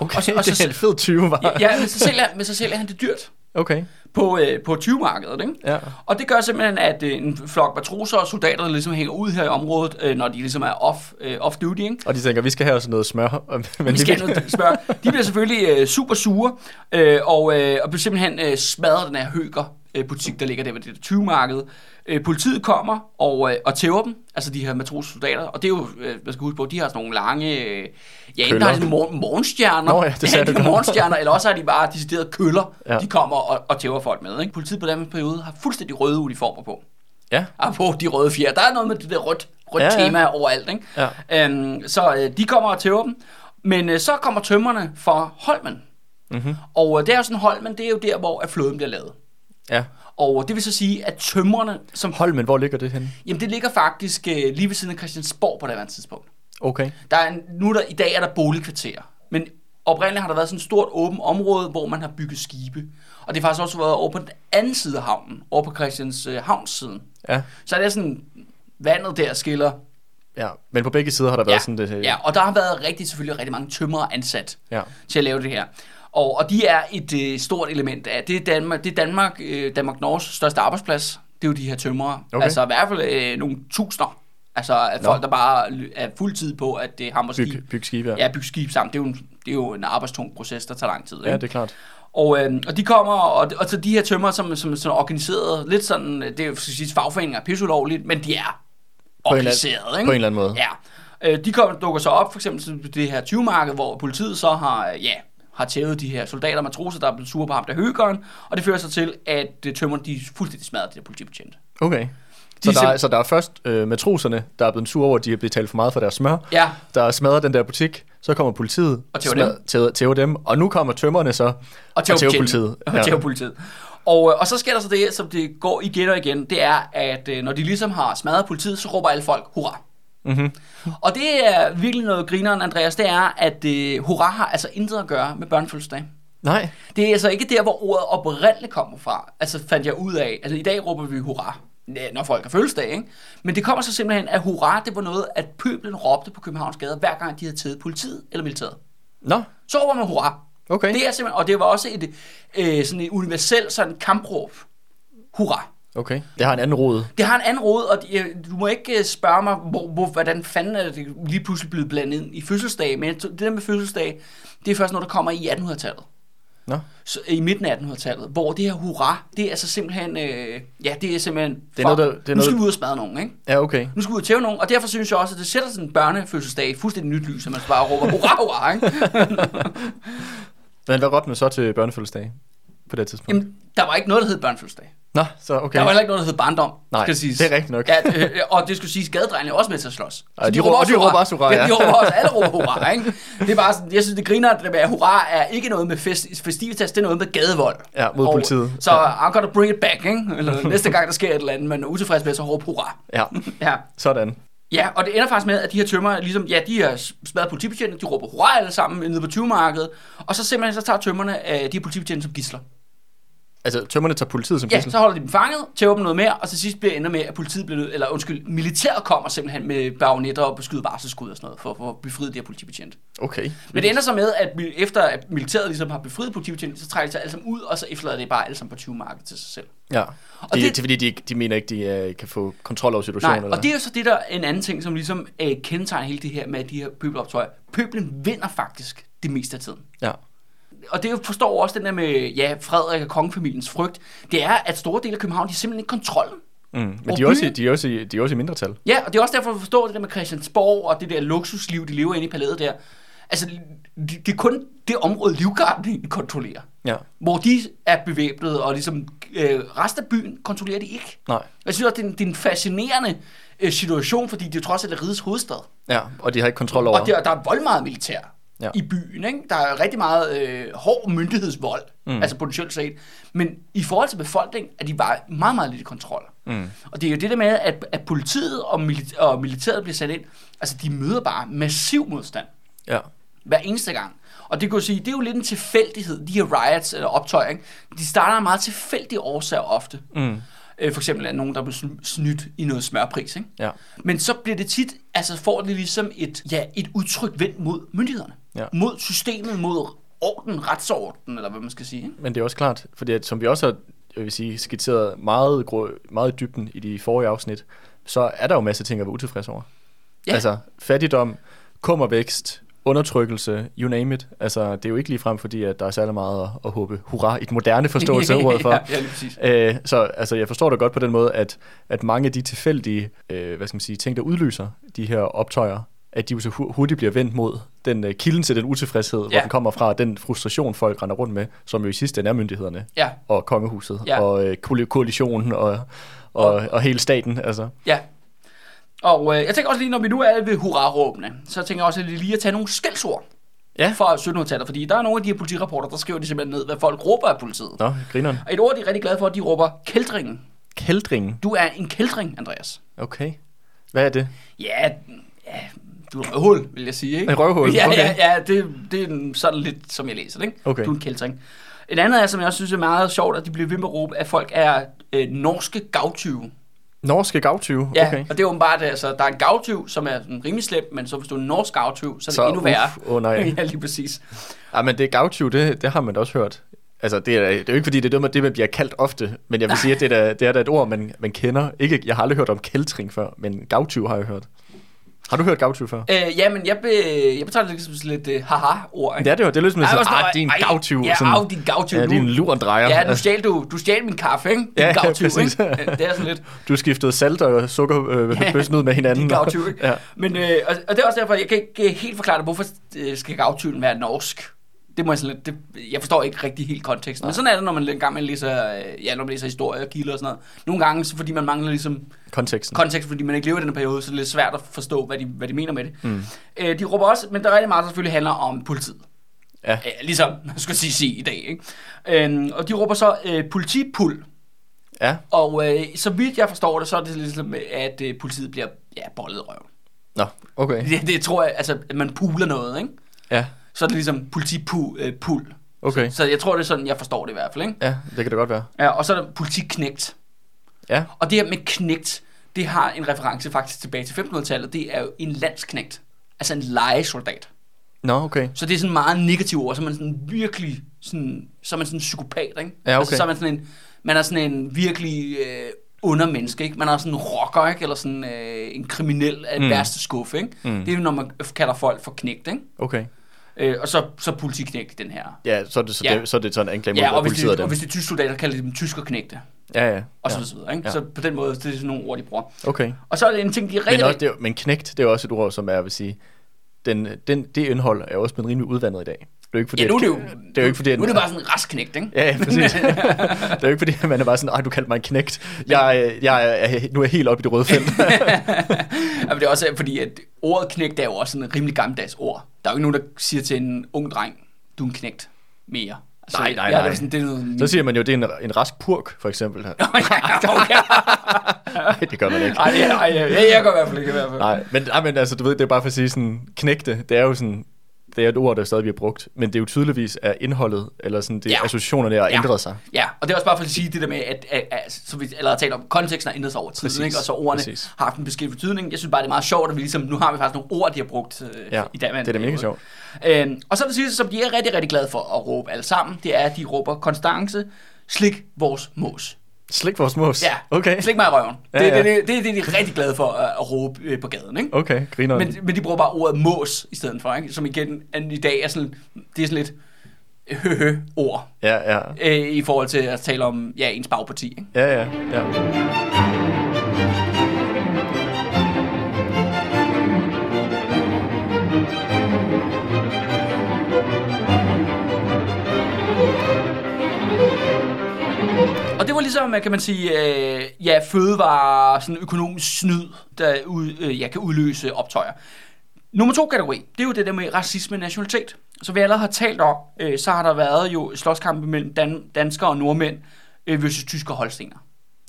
Okay, og så, og så, det er en fed 20 var. Ja, men så, sælger, men så sælger han det dyrt. Okay. På, øh, på 20-markedet, ikke? Ja. Og det gør simpelthen, at øh, en flok matroser og soldater der ligesom hænger ud her i området, øh, når de ligesom er off, øh, off duty, ikke? Og de tænker, vi skal have også noget smør. Men vi skal have noget smør. De bliver selvfølgelig øh, super sure, øh, og, øh, og bliver simpelthen øh, smadret den her høger butik, der ligger der ved det 20-marked. Øh, politiet kommer og, øh, og tæver dem, altså de her matrosoldater, og det er jo, øh, man skal huske på, de har sådan nogle lange, øh, ja, enten har de sådan mor- morgenstjerner, Nå ja, det ja, de morgenstjerner, eller også har de bare deciderede køller, ja. de kommer og, og tæver folk med. Ikke? Politiet på den periode har fuldstændig røde uniformer på. Ja. Og på de røde fjer. Der er noget med det der rødt, rødt ja, ja. tema overalt. Ikke? Ja. Øhm, så øh, de kommer og tæver dem. Men øh, så kommer tømmerne fra Holmen. Mm-hmm. Og øh, det er jo sådan, Holmen, det er jo der, hvor at floden bliver lavet. Ja. Og det vil så sige, at tømmerne... Som, Holmen, hvor ligger det henne? Jamen, det ligger faktisk øh, lige ved siden af Christiansborg på det andet tidspunkt. Okay. Der er en, nu der, I dag er der boligkvarterer, men oprindeligt har der været sådan et stort åbent område, hvor man har bygget skibe. Og det har faktisk også været over på den anden side af havnen, over på Christians øh, havns siden. Ja. Så er det sådan, vandet der skiller. Ja, men på begge sider har der ja, været sådan det... Ja, og der har været rigtig, selvfølgelig rigtig mange tømrere ansat ja. til at lave det her. Og, og de er et øh, stort element af, det er Danmark, det er Danmark, øh, Danmark Norges største arbejdsplads. Det er jo de her tømrere. Okay. Altså i hvert fald øh, nogle tusinder. Altså at folk, der bare er fuldtid på, at det hammer skib. Byg, byg skib, ja. Ja, byg skib sammen. Det er, jo en, det er jo en arbejdstung proces, der tager lang tid. Ikke? Ja, det er klart. Og, øh, og de kommer, og, og så de her tømmer, som, som, som er organiseret, lidt sådan, det er jo sige, fagforeninger er pisseulovligt, men de er organiseret, ikke? På en eller anden måde. Ja. Øh, de kommer, dukker så op, for eksempel på det her 20-marked, hvor politiet så har, ja, har tævet de her soldater og matroser, der er blevet sure på ham der høgeren, og det fører så til, at øh, tømmerne de fuldstændig smadrer de der politibetjente. Okay. Så der, er, så der er først øh, matroserne, der er blevet sure over, at de har betalt for meget for deres smør. Ja. Der er smadret den der butik. så kommer politiet, Og tæver dem. tæver, tæver dem, og nu kommer tømmerne så, og tæver tæver politiet. politiet. Og tæver politiet. Og, øh, og så sker der så det, som det går igen og igen, det er, at øh, når de ligesom har smadret politiet, så råber alle folk, hurra. Mm-hmm. Og det er virkelig noget grineren, Andreas, det er, at øh, hurra har altså intet at gøre med børnefødselsdag. Nej, Det er altså ikke der, hvor ordet oprindeligt kommer fra. Altså fandt jeg ud af. Altså i dag råber vi hurra, når folk har fødselsdag, ikke? Men det kommer så simpelthen, at hurra, det var noget, at pøblen råbte på Københavns gader, hver gang de havde taget politiet eller militæret. nå, Så råber man hurra. okay. Det er simpelthen, og det var også et, øh, sådan et universelt sådan kampråb. Hurra. Okay, det har en anden rod. Det har en anden rod, og de, øh, du må ikke øh, spørge mig, hvor, hvor, hvordan fanden er det lige pludselig blevet blandet ind i fødselsdag. Men det der med fødselsdag, det er først noget, der kommer i 1800-tallet. Nå, Så, I midten af 1800-tallet, hvor det her hurra, det er altså simpelthen, øh, ja, det er simpelthen, Det er noget, der- det er nu skal noget- vi ud og smadre nogen, ikke? ja okay. Nu skal vi ud og tæve nogen, og derfor synes jeg også, at det sætter sådan en børnefødselsdag i fuldstændig nyt lys, at man bare råber hurra, hurra, ikke? Men hvad råbte man så til børnefødselsdag på det tidspunkt? Jamen, der var ikke noget, der hed børnefødselsdag. Nå, så okay. Der var heller ikke noget, der hed barndom, Nej, skal siges. det er rigtigt nok. Ja, øh, og det skulle siges, gadedrengene er også med til at slås. Ja, Så de råber- og de råber også hurra, Ja, ja. de råber også, alle råber hurra, ikke? Det er bare sådan, jeg synes, det griner, at det med, at hurra er ikke noget med fest, festivitas, det er noget med gadevold. Ja, mod Og- politiet. Så I'm gonna bring it back, ikke? Eller næste gang, der sker et eller andet, man er utilfreds med, så råber hurra. Ja, Ja. sådan. Ja, og det ender faktisk med, at de her tømmer, ligesom, ja, de har smadret politibetjente, de råber hurra alle sammen nede på 20-markedet, og så simpelthen så tager tømmerne øh, de her politibetjente som gisler. Altså, tømmerne tager politiet som Ja, så holder de dem fanget, tæver dem noget mere, og til sidst bliver det ender med, at politiet bliver nødt, eller undskyld, militæret kommer simpelthen med bajonetter og beskyde varselsskud og sådan noget, for, for at befride de her politibetjente. Okay. Men det ender så med, at mi- efter at militæret ligesom har befriet politibetjente, så trækker de sig alle sammen ud, og så efterlader det bare alle sammen på 20-markedet til sig selv. Ja. Og det, det- det, er fordi, de, ikke- de mener ikke, de uh, kan få kontrol over situationen? Nej, eller? og det er jo så det der en anden ting, som ligesom øh, kendetegner hele det her med de her pøbeloptøjer. Pøblen vinder faktisk det meste af tiden. Ja. Og det forstår også den der med, ja, Frederik og kongefamiliens frygt. Det er, at store dele af København, de har simpelthen ikke kontrollen. Mm. Men de er, også, i- de, er også i, de er også i mindretal. Ja, og det er også derfor, at forstå det der med Christiansborg og det der luksusliv, de lever inde i palæet der. Altså, det, det er kun det område, Livgarden kontrollerer. Ja. Hvor de er bevæbnet, og ligesom øh, resten af byen kontrollerer de ikke. Nej. Jeg synes også, det er en, det er en fascinerende øh, situation, fordi det er trods alt er rigets hovedstad. Ja, og de har ikke kontrol over... Og der, der er vold meget militær Ja. i byen. Ikke? Der er rigtig meget øh, hård myndighedsvold, Mm. altså potentielt set. Men i forhold til befolkningen er de bare meget, meget lidt i kontrol. Mm. Og det er jo det der med, at, at politiet og, milit- og militæret bliver sat ind, altså de møder bare massiv modstand Ja. hver eneste gang. Og det kan jo sige, det er jo lidt en tilfældighed, de her riots eller optøjer, ikke? de starter af meget tilfældige årsager ofte. Mm. Øh, for eksempel er nogen, der bliver sn- snydt i noget smørpris. Ikke? Ja. Men så bliver det tit, altså får det ligesom et, ja, et udtryk vendt mod myndighederne. Ja. Mod systemet, mod orden, retsorden, eller hvad man skal sige. Ikke? Men det er også klart, fordi at, som vi også har jeg vil sige, skitseret meget, grå, meget dybden i de forrige afsnit, så er der jo masser af ting at være utilfreds over. Ja. Altså fattigdom, kummervækst, undertrykkelse, you name it. Altså det er jo ikke lige frem, fordi at der er særlig meget at, at håbe hurra i den moderne forståelse af ordet for. ja, ja, præcis. Øh, så altså, jeg forstår det godt på den måde, at, at mange af de tilfældige øh, hvad skal man sige, ting, der udløser de her optøjer, at de jo så hu- hurtigt bliver vendt mod den øh, kilden til den utilfredshed, ja. hvor den kommer fra, den frustration, folk render rundt med, som jo i sidste ende er myndighederne Ja, og kongehuset Ja. og koali- koalitionen og, og, Og- og hele staten. Altså. ja. Og øh, jeg tænker også lige, når vi nu er ved hurra-råbene, så tænker jeg også at lige at tage nogle skældsord Ja. fra 1700-tallet, fordi der er nogle af de her politirapporter, der skriver de simpelthen ned, hvad folk råber af politiet. Nå, grineren. Og et ord, de er rigtig glade for, de råber kældringen. Kældringen. Du er en kældring, Andreas. Okay. Hvad er det? Ja, ja du er et røvhul, vil jeg sige, ikke? En røvhul, Ja, okay. ja, ja det, det er sådan lidt, som jeg læser det, ikke? Okay. Du er en kældring. Et andet er, som jeg også synes er meget sjovt, at de bliver ved med at råbe, at folk er øh, norske gavtyve. Norske gavtyve. Ja, Okay. og det er åbenbart, altså, der er en gavtyv, som er sådan rimelig slem, men så hvis du er en norsk gavtyv, så er det Så, endnu værre. uff, åh nej. ja, lige præcis. Ja, men det er gavtyv, det, det har man da også hørt. Altså, det er, det er jo ikke fordi, det er det, det, man bliver kaldt ofte, men jeg vil sige, at det er, da, det er da et ord, man, man kender. Ikke, jeg har aldrig hørt om kældring før, men gavtyv har jeg hørt. Har du hørt gavtyv før? Øh, ja, men jeg, be, jeg betragter det som sådan lidt uh, haha-ord, ikke? Det er det er lidt som, hvor står- ah, det er en gavtyv. Ja, sådan, af din gavtyv. ja, nu. det er en lurendrejer. Ja, nu Altså, stjal du, du stjal min kaffe, ikke? Din Ja, ja, gavtyv, præcis. ikke? Ja, Det er sådan lidt du skiftede salt og sukker øh, Ja, ud med hinanden. din gavtyv, ikke? ja. Men, øh, og, og det er også derfor, jeg kan ikke øh, helt forklare det, hvorfor øh, skal gavtyven være norsk? Det må jeg, sådan lidt, det, jeg forstår ikke rigtig helt konteksten. Nej. Men sådan er det, når man en gang man læser, øh, ja, når man læser historie og kilder og sådan noget. Nogle gange, så fordi man mangler ligesom Konteksten. kontekst, fordi man ikke lever i den periode, så det er lidt svært at forstå, hvad de, hvad de mener med det. Mm. Øh, de råber også, men der er rigtig meget, der selvfølgelig handler om politiet. Ja. Øh, ligesom, man skal sige, sige i dag. Ikke? Øh, og de råber så øh, politipul. Ja. Og øh, så vidt jeg forstår det, så er det ligesom, at øh, politiet bliver ja, bollet i røven. Nå, okay. Det, det tror jeg, altså, at man puler noget, ikke? Ja. Så er det ligesom politipul. Øh. Okay. Så jeg tror, det er sådan, jeg forstår det i hvert fald, ikke? Ja, det kan det godt være. Ja, og så er der politiknægt. Ja. Og det her med knægt, det har en reference faktisk tilbage til 1500-tallet. Det er jo en landsknægt. Altså en legesoldat. Nå, okay. Så det er sådan meget negativt ord, så man sådan virkelig sådan, så er man sådan en psykopat, ikke? Ja, okay. Altså, så er man sådan en, man er sådan en virkelig øh, undermenneske, ikke? Man er sådan en rocker, ikke? Eller sådan øh, en kriminel af mm. værste skuffe, ikke? Mm. Det er jo, når man kalder folk for knægt, ikke? Okay. Øh, og så, så politiknægt, den her. Ja, så er det, så Ja. det, så er det sådan en anklage Ja, mod og hvis, det, og hvis det er tyske soldater, kalder de dem tyskerknægte. Ja, ja. Og så ja. videre, ikke? Ja. Så på den måde, det er sådan nogle ord, de bruger. Okay. Og så er det en ting, de er Men, rigtig... også, det er, men knægt, det er også et ord, som er, jeg vil sige, den, den, det indhold er også blevet rimelig udvandet i dag. Det er jo ikke fordi, ja, nu er det jo, det er jo ikke fordi, at- nu er det bare sådan en rask knægt, ikke? Ja, ja, præcis. det er jo ikke fordi, at man er bare sådan, ej, du kaldte mig en knægt. Jeg, jeg, er, nu er jeg helt oppe i det røde felt. Ja, men det er også fordi, at ordet knægt er jo også sådan en rimelig gammeldags ord. Der er jo ikke nogen, der siger til en ung dreng, du er en knægt mere. Altså, Nej, nej, ja, nej. Det er, sådan, det er noget... så siger man jo, det er en, en rask purk, for eksempel. ja, okay. Nej, det gør man ikke. Ej, ja, ej, ja, jeg gør i hvert fald ikke i hvert fald. Nej, men, nej, men altså, du ved, det er bare for at sige sådan, knægte, det er jo sådan, det er et ord, der stadig bliver brugt, men det er jo tydeligvis er indholdet, eller sådan, det Ja. associationerne har Ja. ændret sig. Ja, og det er også bare for at sige det der med, at, at, at som vi allerede talt om, konteksten har ændret sig over tiden, Præcis, ikke? og så ordene præcis. har haft en beskrevet betydning. Jeg synes bare, det er meget sjovt, at vi ligesom, nu har vi faktisk nogle ord, de har brugt øh, Ja, i dag. det er da mega sjovt. Øhm, og så det sidste, som de er rigtig, rigtig glade for at råbe alle sammen, det er, at de råber konstance, slik vores mås. Slik vores mås. Ja, Okay. slik mig i røven. Ja, det, ja. det, det, det, det, er de rigtig glade for at, at råbe øh, på gaden, ikke? Okay, griner. Men, men de bruger bare ordet mås i stedet for, ikke? Som igen er- i dag er sådan, det er sådan lidt høhø ord Ja, ja. øh, i forhold til at tale om ja, ens bagparti, ikke? Ja, ja, ja. Ligesom, kan man sige, øh, ja, fødevare, sådan økonomisk snyd, der ud, øh, ja, kan udløse optøjer. Nummer to kategori, det er jo det der med racisme og nationalitet. Så vi allerede har talt om, øh, så har der været jo slåskampe mellem dan- danskere og nordmænd øh, versus tyske og holstener.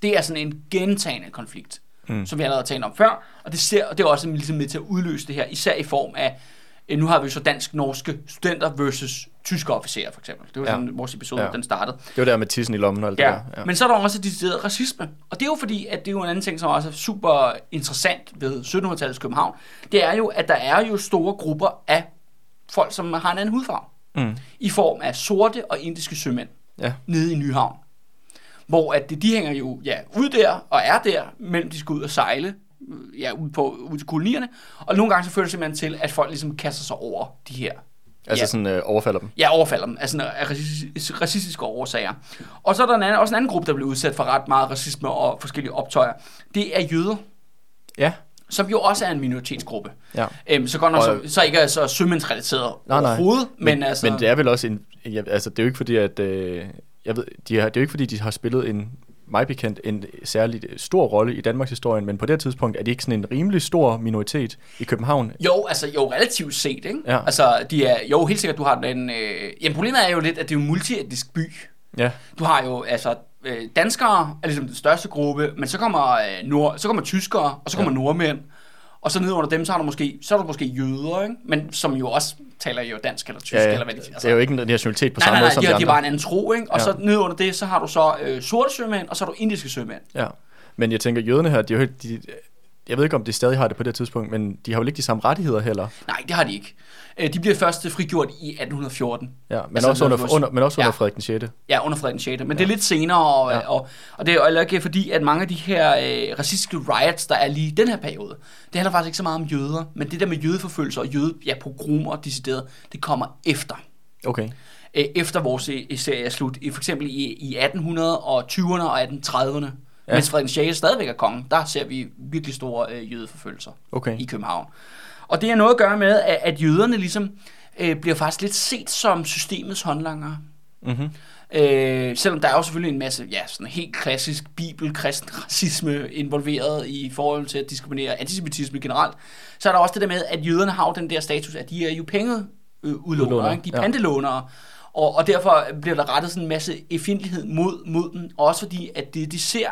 Det er sådan en gentagende konflikt, mm. som vi allerede har talt om før, og det, ser, og det er også ligesom med til at udløse det her, især i form af, nu har vi jo så dansk-norske studenter versus tyske officerer for eksempel. Det var Ja. sådan, vores episode, Ja. den startede. Det var der med tissen i lommen og alt Ja, det der. ja. men så er der også decideret racisme. Og det er jo fordi, at det er jo en anden ting, som også er super interessant ved 1700-tallets København. Det er jo, at der er jo store grupper af folk, som har en anden hudfarve. Mm. I form af sorte og indiske sømænd Ja. nede i Nyhavn. Hvor at det, de hænger jo ja, ud der og er der, mellem de skal ud og sejle øh, ja, ud, på, ud til kolonierne. Og nogle gange så fører det simpelthen til, at folk ligesom kaster sig over de her Altså Ja. sådan øh, overfalder dem. Ja, overfalder dem, altså af racis- racistiske årsager. Og så er der en anden, også en anden gruppe, der bliver udsat for ret meget racisme og forskellige optøjer. Det er jøder, Ja. som jo også er en minoritetsgruppe. Ja. Øhm, så godt nok Og- så, så ikke er så sømandsrelateret Nej, nej. overhovedet, men, men, altså... men det er vel også en... Ja, altså, det er jo ikke fordi, at... Øh, jeg ved, de har, det er jo ikke fordi, de har spillet en mig bekendt en særlig stor rolle i Danmarks historie, men på det tidspunkt er de ikke sådan en rimelig stor minoritet i København. Jo, altså jo relativt set, ikke? Ja. Altså, de er, jo helt sikkert, du har den... Øh, jamen, problemet er jo lidt, at det er en multietnisk by. Ja, Du har jo, altså, øh, danskere er ligesom den største gruppe, men så kommer, øh, nord, så kommer tyskere, og så kommer ja. nordmænd. Og så ned under dem, så har du måske, så er du måske jøder, ikke? Men som jo også taler jo dansk eller tysk, ja, ja. eller hvad de det er jo ikke en nationalitet på Nej, samme nej, måde nej, som de, de andre. har bare en anden tro, ikke? Og Ja. så ned under det, så har du så øh, sorte sømænd, og så har du indiske sømænd. Ja, men jeg tænker, jøderne her, de er jo helt, de, jeg ved ikke, om de stadig har det på det tidspunkt, men de har jo ikke de samme rettigheder heller. Nej, det har de ikke. Øh, De bliver først frigjort i 1814. Ja, men, Altså, også, under, under, men også under. Frederik den 6. Ja, under Frederik den 6. Men ja. det er lidt senere, og, ja. Og, og det er jo ikke fordi, at mange af de her øh, racistiske riots, der er lige i den her periode, det handler faktisk ikke så meget om jøder, men det der med jødeforfølgelser og jøde, ja, pogromer og decideret, det kommer efter. Okay. Øh, efter vores øh, serie er slut. For eksempel i, i 1820'erne og 1830'erne. Ja. Mens Frederik den 6. stadigvæk er kongen, der ser vi virkelig store øh, jødeforfølgelser Okay. i København. Og det har noget at gøre med, at, at jøderne ligesom øh, bliver faktisk lidt set som systemets håndlanger. Mm-hmm. Øh, selvom der er jo selvfølgelig en masse, ja, sådan helt klassisk bibelkristen racisme involveret i forhold til at diskriminere antisemitisme generelt, så er der også det der med, at jøderne har jo den der status, at de er jo penge øh, de er ja. pantelånere, og, og derfor bliver der rettet sådan en masse effindlighed mod, mod dem, også fordi, at det de ser,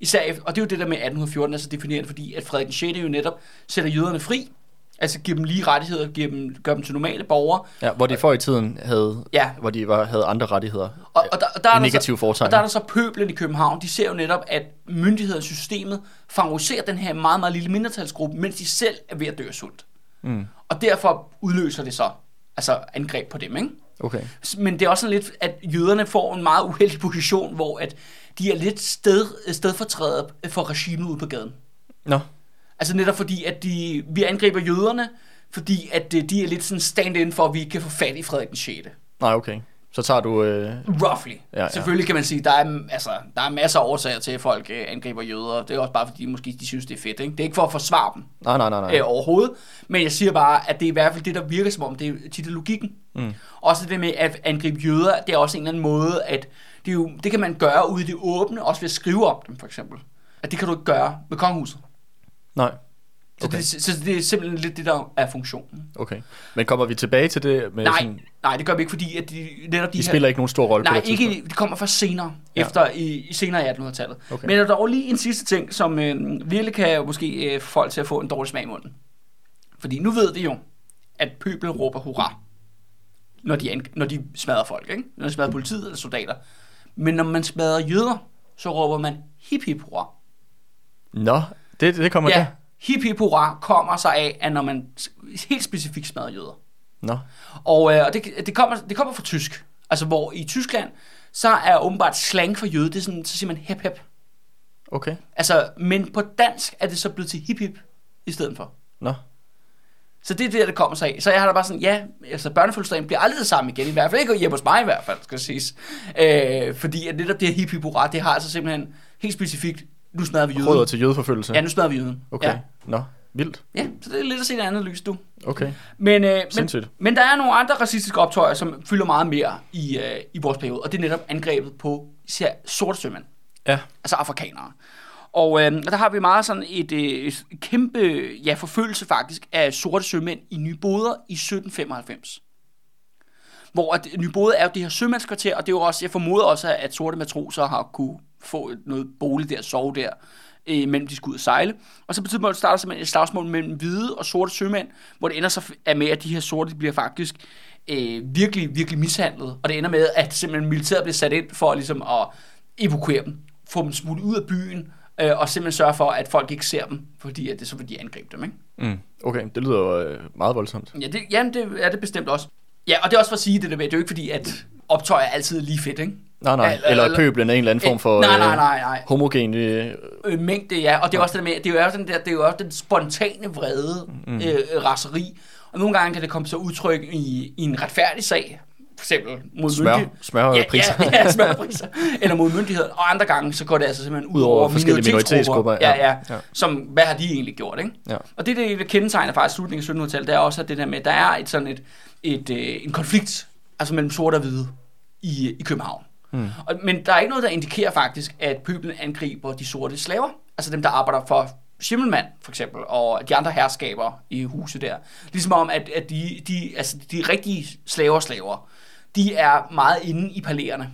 især og det er jo det der med 1814, altså definerende, fordi at Frederik 6. jo netop sætter jøderne fri, altså giver dem lige rettigheder, giver dem, gør dem til normale borgere, Ja, hvor de før i tiden havde, Ja. hvor de var, havde andre rettigheder. Og, og, der, og der er I der negativ så. Og der er der så pøblen i København, de ser jo netop, at myndighedssystemet favoriserer den her meget, meget lille mindretalsgruppe, mens de selv er ved at dø af sult. Mm. Og derfor udløser det så altså angreb på dem, ikke? Okay. Men det er også sådan lidt, at jøderne får en meget uheldig position, hvor at de er lidt sted, stedfortrædet for regimet ude på gaden. Nå, Altså netop fordi, at de, vi angriber jøderne, fordi at øh, de er lidt sådan stand-in for, at vi ikke kan få fat i Frederik den 6. nej, okay. Så tager du... Øh, Roughly. Ja, Ja. Selvfølgelig kan man sige, der er, altså, der er masser af årsager til, at folk øh, angriber jøder. Det er også bare fordi, måske de synes, det er fedt. Ikke? Det er ikke for at forsvare dem nej, nej, nej, nej. øh, overhovedet. Men jeg siger bare, at det er i hvert fald det, der virker som om, det er tit er logikken. Mm. Også det med at angribe jøder, det er også en eller anden måde, at det, jo, det kan man gøre ude i det åbne, også ved at skrive om dem, for eksempel. At det kan du ikke gøre med kongehuset. Nej, Så, Okay. det, så det er simpelthen lidt det, der er funktionen. okay. Men kommer vi tilbage til det med Nej, sådan... nej, det gør vi ikke, fordi at de, netop de, De her... spiller ikke nogen stor rolle på Nej, det tidspunkt? ikke, det kommer først senere, Ja. efter i, i senere i 1800-tallet. Okay. Men der er dog lige en sidste ting, som øh, virkelig kan måske øh, få folk til at få en dårlig smag i munden. Fordi nu ved vi jo, at pøbel råber hurra, når de, når de smadrer folk, ikke? når de smadrer politiet eller soldater. Men når man smadrer jøder, så råber man hip hip hurra. Nå, det, det kommer Ja, der. hip hip hurra kommer sig af, at når man helt specifikt smadrer jøder. Nå, Og, øh, og det, det, kommer, det kommer fra tysk. Altså hvor i Tyskland, så er åbenbart slang for jøde, det er sådan, så siger man hep hep. okay. Altså, men på dansk er det så blevet til hip hip i stedet for. Nå, Så det er der, det kommer sig af. Så jeg har da bare sådan, ja, altså børnefødselsdagen bliver aldrig det samme igen, i hvert fald ikke hjemme hos mig i hvert fald, skal siges. Øh, fordi at netop det her hip hip hurra, det har altså simpelthen helt specifikt, nu smadrer vi råder jøden. til jødeforfølgelse. Ja, nu smadrer vi jøden. Okay, Ja, nå, vildt. ja, så det er lidt at se det andet lys, du. Okay, Men, øh, men, Sindssygt. men der er nogle andre racistiske optøjer, som fylder meget mere i, øh, i vores periode, og det er netop angrebet på især sorte sømænd, ja. altså afrikanere. Og øh, der har vi meget sådan et, øh, et kæmpe ja, forfølgelse faktisk af sorte sømænd i Nyboder i 1795. Hvor at Nyboder er jo det her sømandskvarter, og det er jo også, jeg formoder også, at sorte matroser har kunne få et- noget bolig der, sove der, øh, mellem de skulle ud og sejle. Og så betyder det, at der starter simpelthen et slagsmål mellem hvide og sorte sømænd, hvor det ender så er med, at de her sorte bliver faktisk øh, virkelig, virkelig mishandlet. Og det ender med, at simpelthen militæret bliver sat ind for ligesom at evakuere dem, få dem smuttet ud af byen, øh, og simpelthen sørge for, at folk ikke ser dem, fordi at det så vil de angribe dem, ikke? Mm. Okay, det lyder øh, meget voldsomt. Ja, det, jamen, det er det bestemt også. Ja, og det er også for at sige det der med, det er jo ikke fordi, at optøj er altid lige fedt, ikke? Nej, nej. Eller- Eller, eller- pøblen er en eller anden form for nej, nej, øh, nej, nej. homogen... Øh, Øh, mængde, ja. Og det er også det med, det er jo også den der, det er jo også den spontane vrede, mm. øh, raseri. Og nogle gange kan det komme til udtryk i, i en retfærdig sag, for eksempel mod smør, smørpriser. Ja, ja, ja smørpriser. Eller mod myndigheden. Og andre gange, så går det altså simpelthen ud over forskellige minoritetsgrupper, Ja, ja. ja. Som, hvad har de egentlig gjort, ikke? Ja. Og det, det, kendetegner faktisk slutningen af 1700-tallet, det er også at det der med, at der er et sådan et, et, øh, en konflikt, altså mellem sorte og hvide i, i København. Mm. Og, men der er ikke noget, der indikerer faktisk, at pøblen angriber de sorte slaver. Altså dem, der arbejder for Schimmelmann, for eksempel, og de andre herskaber i huset der. Ligesom om, at, at de, de, altså de rigtige slaver slaver, de er meget inde i palæerne.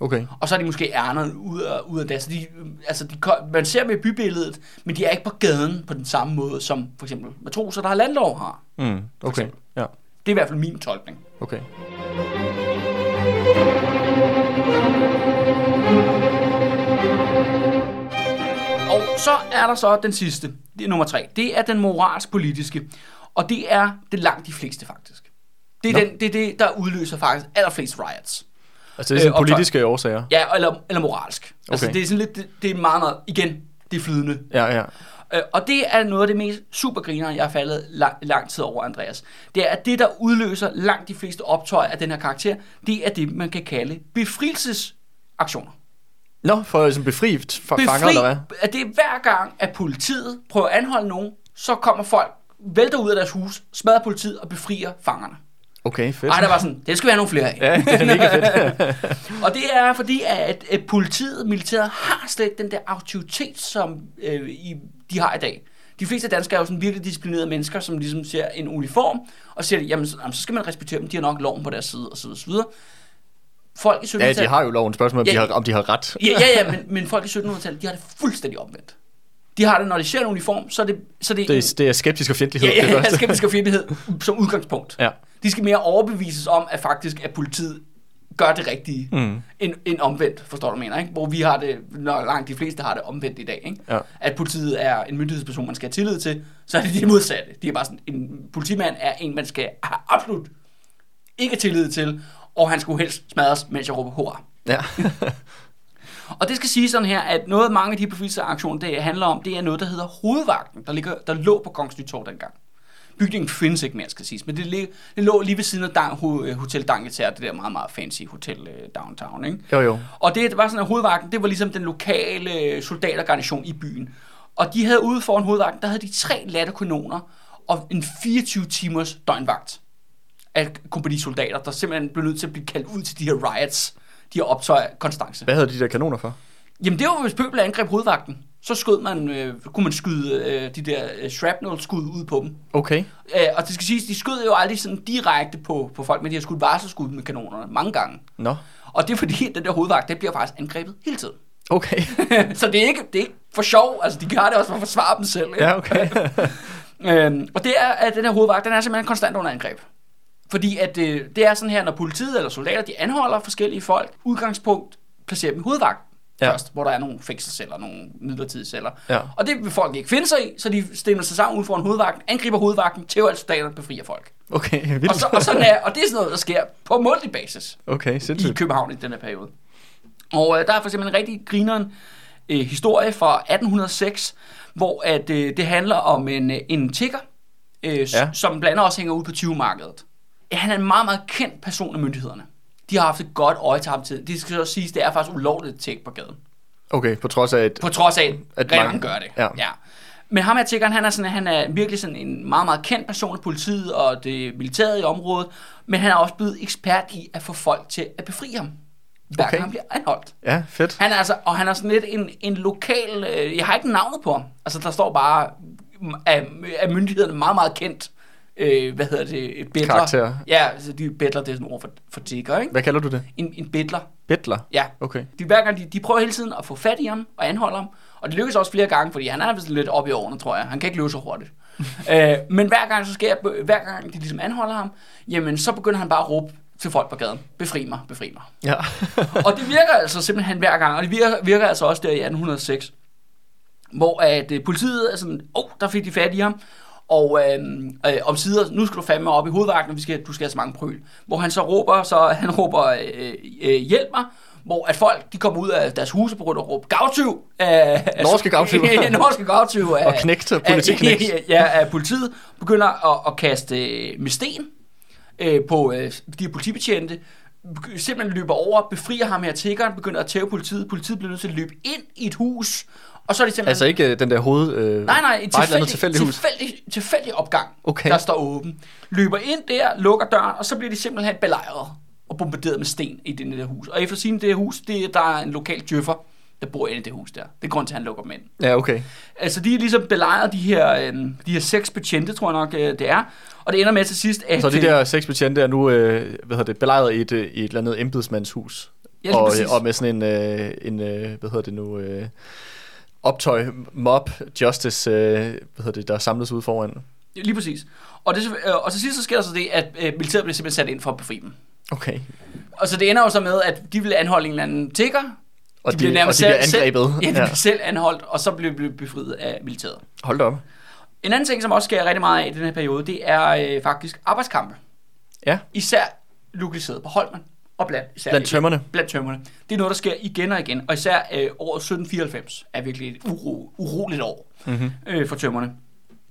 Okay. Og så er de måske ærnet ud af, ud af det. Så de, altså de, man ser dem i bybilledet, men de er ikke på gaden på den samme måde, som for eksempel matroser, der har landlov har. Mm. Okay. Ja. Det er i hvert fald min tolkning. Okay. Så er der så den sidste, det er nummer tre. Det er den moralsk-politiske, og det er det langt de fleste faktisk. Det er, Nå. den, det, er det, der udløser faktisk allerflest riots. Altså det er sådan Øh, optøj. politiske årsager. Ja, eller, eller moralsk. Okay. Altså Okay. det er sådan lidt, det, det er meget, meget, igen, det er flydende. Ja, ja. Øh, og det er noget af det mest supergriner, jeg har faldet lang, lang tid over, Andreas. Det er, at det, der udløser langt de fleste optøjer af den her karakter, det er det, man kan kalde befrielsesaktioner. Nå, for sådan befriet for fanger, eller hvad? at det er hver gang, at politiet prøver at anholde nogen, så kommer folk, vælter ud af deres hus, smadrer politiet og befrier fangerne. Okay, fedt. Ej, der var sådan, det skal vi have nogle flere af. Ja, det er mega fedt. og det er fordi, at, at politiet, militæret, har slet ikke den der autoritet, som øh, i, de har i dag. De fleste danskere er jo sådan virkelig disciplinerede mennesker, som ligesom ser en uniform, og siger, jamen, så, jamen, så skal man respektere dem, de har nok loven på deres side, og så videre. Folk i 1700-tallet... Ja, de har jo loven. Spørgsmål, om, Ja. de har, om de har ret. Ja, ja, ja men, men folk i 1700-tallet, de har det fuldstændig omvendt. De har det, når de ser en uniform, så er det, så er det, Det er, det er skeptisk og fjendtlighed. ja, det ja, ja, første. skeptisk og fjendtlighed som udgangspunkt. Ja. De skal mere overbevises om, at faktisk at politiet gør det rigtige, Mm. end, end omvendt, forstår du, mener, ikke? Hvor vi har det, når langt de fleste har det omvendt i dag, ikke? Ja. At politiet er en myndighedsperson, man skal have tillid til, så er det det modsatte. De er bare sådan, en politimand er en, man skal have absolut ikke tillid til, og han skulle helst smadres, mens jeg råber hurra. Ja. Og det skal sige sådan her, at noget mange af de befrielsesaktioner, det handler om, det er noget, der hedder hovedvagten, der, ligger, der lå på Kongens Nytorv dengang. Bygningen findes ikke mere, skal siges, men det, lig, det lå lige ved siden af Dang, Ho- Hotel Dangleterre, det der meget, meget fancy hotel øh, downtown. Ikke? Jo, jo. Og det var sådan, at hovedvagten, det var ligesom den lokale øh, soldatergarnison i byen. Og de havde ude foran hovedvagten, der havde de tre latterkanoner og en 24 timers døgnvagt af kompagnisoldater, der simpelthen blev nødt til at blive kaldt ud til de her riots, de her optøjer konstance. Hvad havde de der kanoner for? Jamen det var, hvis pøbel angreb hovedvagten. Så skød man, øh, kunne man skyde øh, de der øh, shrapnel-skud ud på dem. Okay. Øh, og det skal siges, de skød jo aldrig sådan direkte på, på folk, men de har skudt varselskud med kanonerne mange gange. Nå. Og det er fordi, den der hovedvagt, den bliver faktisk angrebet hele tiden. Okay. så det er, ikke, det er ikke for sjov, altså de gør det også for at forsvare dem selv. Ikke? Ja, okay. Øhm, og det er, at den her hovedvagt, den er simpelthen konstant under angreb. Fordi at øh, det er sådan her, når politiet eller soldater, de anholder forskellige folk, udgangspunkt placerer dem i hovedvagt Ja. først, hvor der er nogle fængselsceller, nogle midlertidige celler. Ja. Og det vil folk ikke finde sig i, så de stemmer sig sammen ude foran hovedvagten, angriber hovedvagten, tæver alle soldaterne, befrier folk. Okay, vildt. Og, så, og, sådan er, og det er sådan noget, der sker på månedlig basis Okay, i sindssygt. København i den her periode. Og øh, der er for eksempel en rigtig grineren øh, historie fra 1806, hvor at, øh, det handler om en, øh, en tigger, øh, ja. som blandt andet også hænger ud på 20-markedet. Han er en meget, meget kendt person af myndighederne. De har haft et godt øje til ham til. Det skal så siges, det er faktisk ulovligt at tigge på gaden. Okay, på trods af et... På trods af, at, At at mange gør det. ja. ja. Men ham her tiggeren, han er, sådan, han er virkelig sådan en meget, meget kendt person af politiet og det militære i området, men han er også blevet ekspert i at få folk til at befri ham, hver Okay. han bliver anholdt. Ja, fedt. Han er altså, og han er sådan lidt en, en lokal, øh, jeg har ikke navnet på ham, altså der står bare, af, af myndighederne meget, meget kendt, øh, hvad hedder det, bedler. Karakter. Ja, altså de bedler, det er sådan ord for, for tigger, ikke? Hvad kalder du det? En, en bedler, Bettler? ja. Okay. De, hver gang, de, de prøver hele tiden at få fat i ham og anholde ham. Og det lykkes også flere gange, fordi han er vist lidt oppe i årene, tror jeg. Han kan ikke løbe så hurtigt. øh, men hver gang, så sker, hver gang de ligesom anholder ham, jamen så begynder han bare at råbe til folk på gaden. Befri mig, befri mig. Ja. og det virker altså simpelthen hver gang. Og det virker, virker altså også der i 1806. Hvor at øh, politiet er sådan, åh, oh, der fik de fat i ham. Og øh, øh, om sider, nu skal du fandme op i hovedvagten, og vi skal, du skal have så mange pryl. Hvor han så råber, så han råber, øh, øh, hjælp mig. Hvor at folk, de kommer ud af deres huse på grund af at råbe gavtyv. Af, af- Norske gavtyve. ja, norske gavtyv. Af, Og knægte, politiknægt. af- Ja, af politiet begynder at, at kaste øh, med sten øh, på øh, de her politibetjente, simpelthen løber over, befrier ham her tiggeren, begynder at tæve politiet. Politiet bliver nødt til at løbe ind i et hus, og så er det simpelthen... altså ikke øh, den der hoved... Øh, Nej, nej, et andet tilfældig, tilfældigt hus. tilfældig, tilfældig opgang, Okay. der står åben. Løber ind der, lukker døren, og så bliver de simpelthen belejret og bombarderet med sten i det der hus. Og efter sin det hus, det, der er en lokal djøffer, der bor inde i det hus der. Det er grund til, at han lukker dem ind. Ja, okay. Altså, de er ligesom belejret de her, øh, de her seks betjente, tror jeg nok, øh, det er. Og det ender med til sidst, at... Så de øh, der seks betjente er nu øh, hvad hedder det, belejret i et, øh, i et eller andet embedsmandshus. Ja, og, præcis. og med sådan en, øh, en øh, hvad hedder det nu, øh, optøj, mob, justice, øh, hvad hedder det, der samles ude foran. Lige præcis. Og, det, øh, og til sidst så sker der så det, at øh, militæret bliver simpelthen sat ind for at befri dem. Okay. Og så det ender jo så med, at de vil anholde en eller anden tigger. Og de, de, og de bliver angrebet. Selv, ja, de bliver selv anholdt, og så bliver de befriet af militæret. Hold da op. En anden ting, som også sker rigtig meget af i den her periode, det er øh, faktisk arbejdskampe. Ja, Især lokaliseret på Holmen og blandt, især blandt tømmerne. blandt tømmerne. Det er noget, der sker igen og igen. Og især øh, året 1794 er virkelig et uro, uroligt år Mm-hmm. øh, for tømmerne.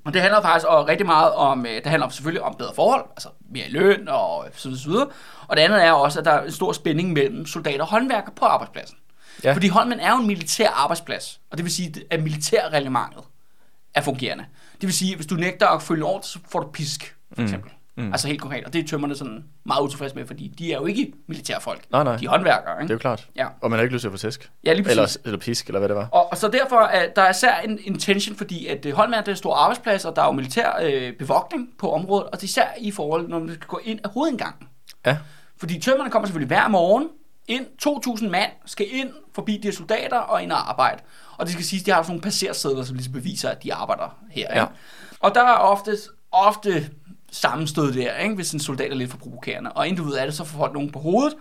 Og det handler faktisk og rigtig meget om, øh, det handler selvfølgelig om bedre forhold, altså mere løn og så videre, så videre. Og det andet er også, at der er en stor spænding mellem soldater og håndværkere på arbejdspladsen. Ja. Fordi Holmen er jo en militær arbejdsplads, og det vil sige, at militærreglementet er fungerende. Det vil sige, at hvis du nægter at følge ordre, så får du pisk, for Mm. eksempel. Mm. Altså helt konkret. Og det er tømmerne sådan meget utilfredse med, fordi de er jo ikke militærfolk. Nej, nej. De er håndværkere, ikke? Det er jo klart. Ja. Og man har ikke lyst til at få tæsk. Ja, lige præcis. Eller, eller pisk, eller hvad det var. Og, og så derfor er der er især en, en tension, fordi at øh, Holmen er en stor arbejdsplads, og der er jo militær øh, bevogtning på området, og det er især i forhold, når man skal gå ind af hovedindgangen. Ja. Fordi tømmerne kommer selvfølgelig hver morgen ind. 2.000 mand skal ind forbi de soldater og ind og arbejde. Og det skal siges, at de har sådan nogle passersedler, som ligesom beviser, at de arbejder her. Ja. Og der er ofte, ofte sammenstød der, ikke? hvis en soldat er lidt for provokerende. Og inden du ved af det, så får folk nogen på hovedet.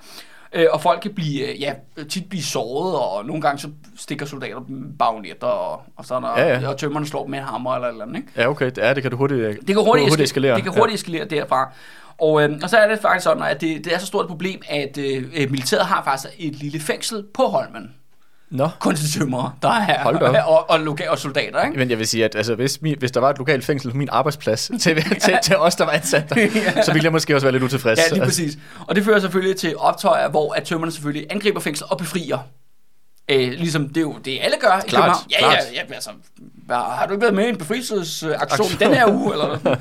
Øh, og folk kan blive, øh, ja, tit blive såret, og nogle gange så stikker soldater bagnetter, og, og, sådan, og, Ja, ja. og tømmerne slår med en hammer eller eller andet. Ikke? Ja, okay. Ja, det kan du hurtigt, Det kan hurtigt, hurtigt eskalere. Det kan hurtigt eskalere derfra. Og, øh, og så er det faktisk sådan, at det, det er så stort et problem, at øh, øh, militæret har faktisk et lille fængsel på Holmen. Nå. Kun til tømmerere, der er op. og, og, loka- og soldater, ikke? Men jeg vil sige, at altså, hvis, mi, hvis der var et lokalt fængsel på min arbejdsplads til, til, til os, der var ansat der, så ville jeg måske også være lidt utilfreds. Ja, lige præcis. Og det fører selvfølgelig til optøjer, hvor at tømmerne selvfølgelig angriber fængslet og befrier. Øh, ligesom det er jo det alle gør i København. Ja, klart. ja, ja, altså, har du ikke været med i en befrielsesaktion den her uge? Eller?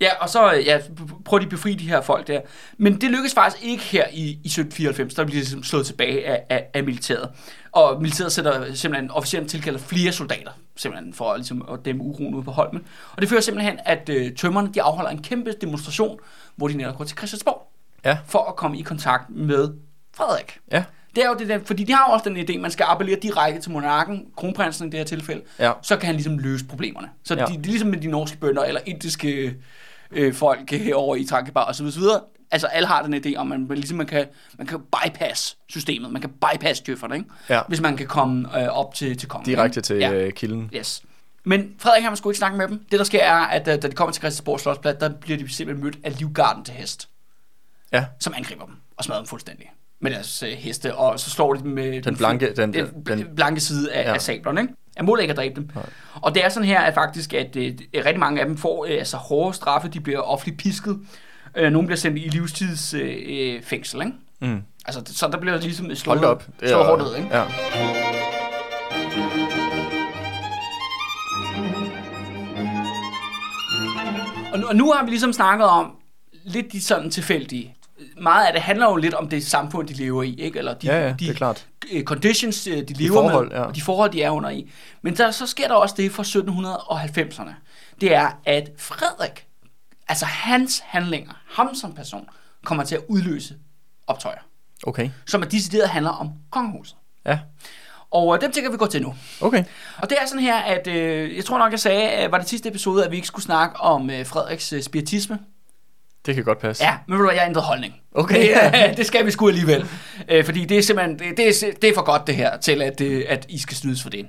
Ja, og så ja, prøver de at befri de her folk der. Men det lykkes faktisk ikke her i, i 1794, der bliver de ligesom slået tilbage af, af, af militæret. Og militæret sætter simpelthen, officielt tilkalder flere soldater, simpelthen for ligesom, at dæmme uroen ude på Holmen. Og det fører simpelthen, at øh, tømmerne de afholder en kæmpe demonstration, hvor de netop går til Christiansborg, Ja. for at komme i kontakt med Frederik. Ja. Det er jo det der, fordi de har jo også den idé, man skal appellere direkte til monarken, kronprinsen i det her tilfælde, Ja. så kan han ligesom løse problemerne. Så Ja. ja. de, det er ligesom med de norske bønder, eller indiske øh, folk herovre i Trankebar osv. osv. Altså alle har den idé om, at man, ligesom man kan, man kan bypass systemet, man kan bypass djøfferne, ikke? Ja. hvis man kan komme øh, op til, til kongen. Direkte ikke? til ja. øh, kilden. Yes. Men Frederik han skulle ikke snakke med dem. Det der sker er, at øh, da de kommer til Christiansborg Slotsplads, der bliver de simpelthen mødt af livgarden til hest, Ja. som angriber dem og smadrer dem fuldstændig med deres øh, heste, og så slår de dem med Den blanke, den, den, den, blanke side af, ja. af sablerne, ikke? Jeg måler ikke at dræbe dem. Nej. Og det er sådan her, at faktisk, at øh, rigtig mange af dem får øh, altså hårde straffe, de bliver offentligt pisket. Øh, nogle bliver sendt i livstids øh, øh, fængsel, ikke? mm. Altså, så der bliver ligesom Hold slået, da op. Det slået hårdt ned, ikke? Ja. Og nu, og nu har vi ligesom snakket om lidt de sådan tilfældige. Meget af det handler jo lidt om det samfund, de lever i, ikke? Eller de, Ja, ja, de det er klart. conditions, øh, de lever forhold, med, ja. og de forhold, de er under i. Men der, så sker der også det fra 1790'erne. Det er, at Frederik, altså hans handlinger, ham som person, kommer til at udløse optøjer, Okay. som er decideret handler om kongehuset. Ja. Og øh, dem tænker vi gå til nu. Okay. Og det er sådan her, at øh, jeg tror nok, jeg sagde, øh, var det sidste episode, at vi ikke skulle snakke om øh, Frederiks øh, spiritisme. Det kan godt passe. Ja, men ved du hvad, jeg ændret holdning. Okay. Det, det skal vi sgu alligevel. Øh, fordi det er simpelthen, det, det, er, det er for godt det her, til at, øh, at I skal snydes for det.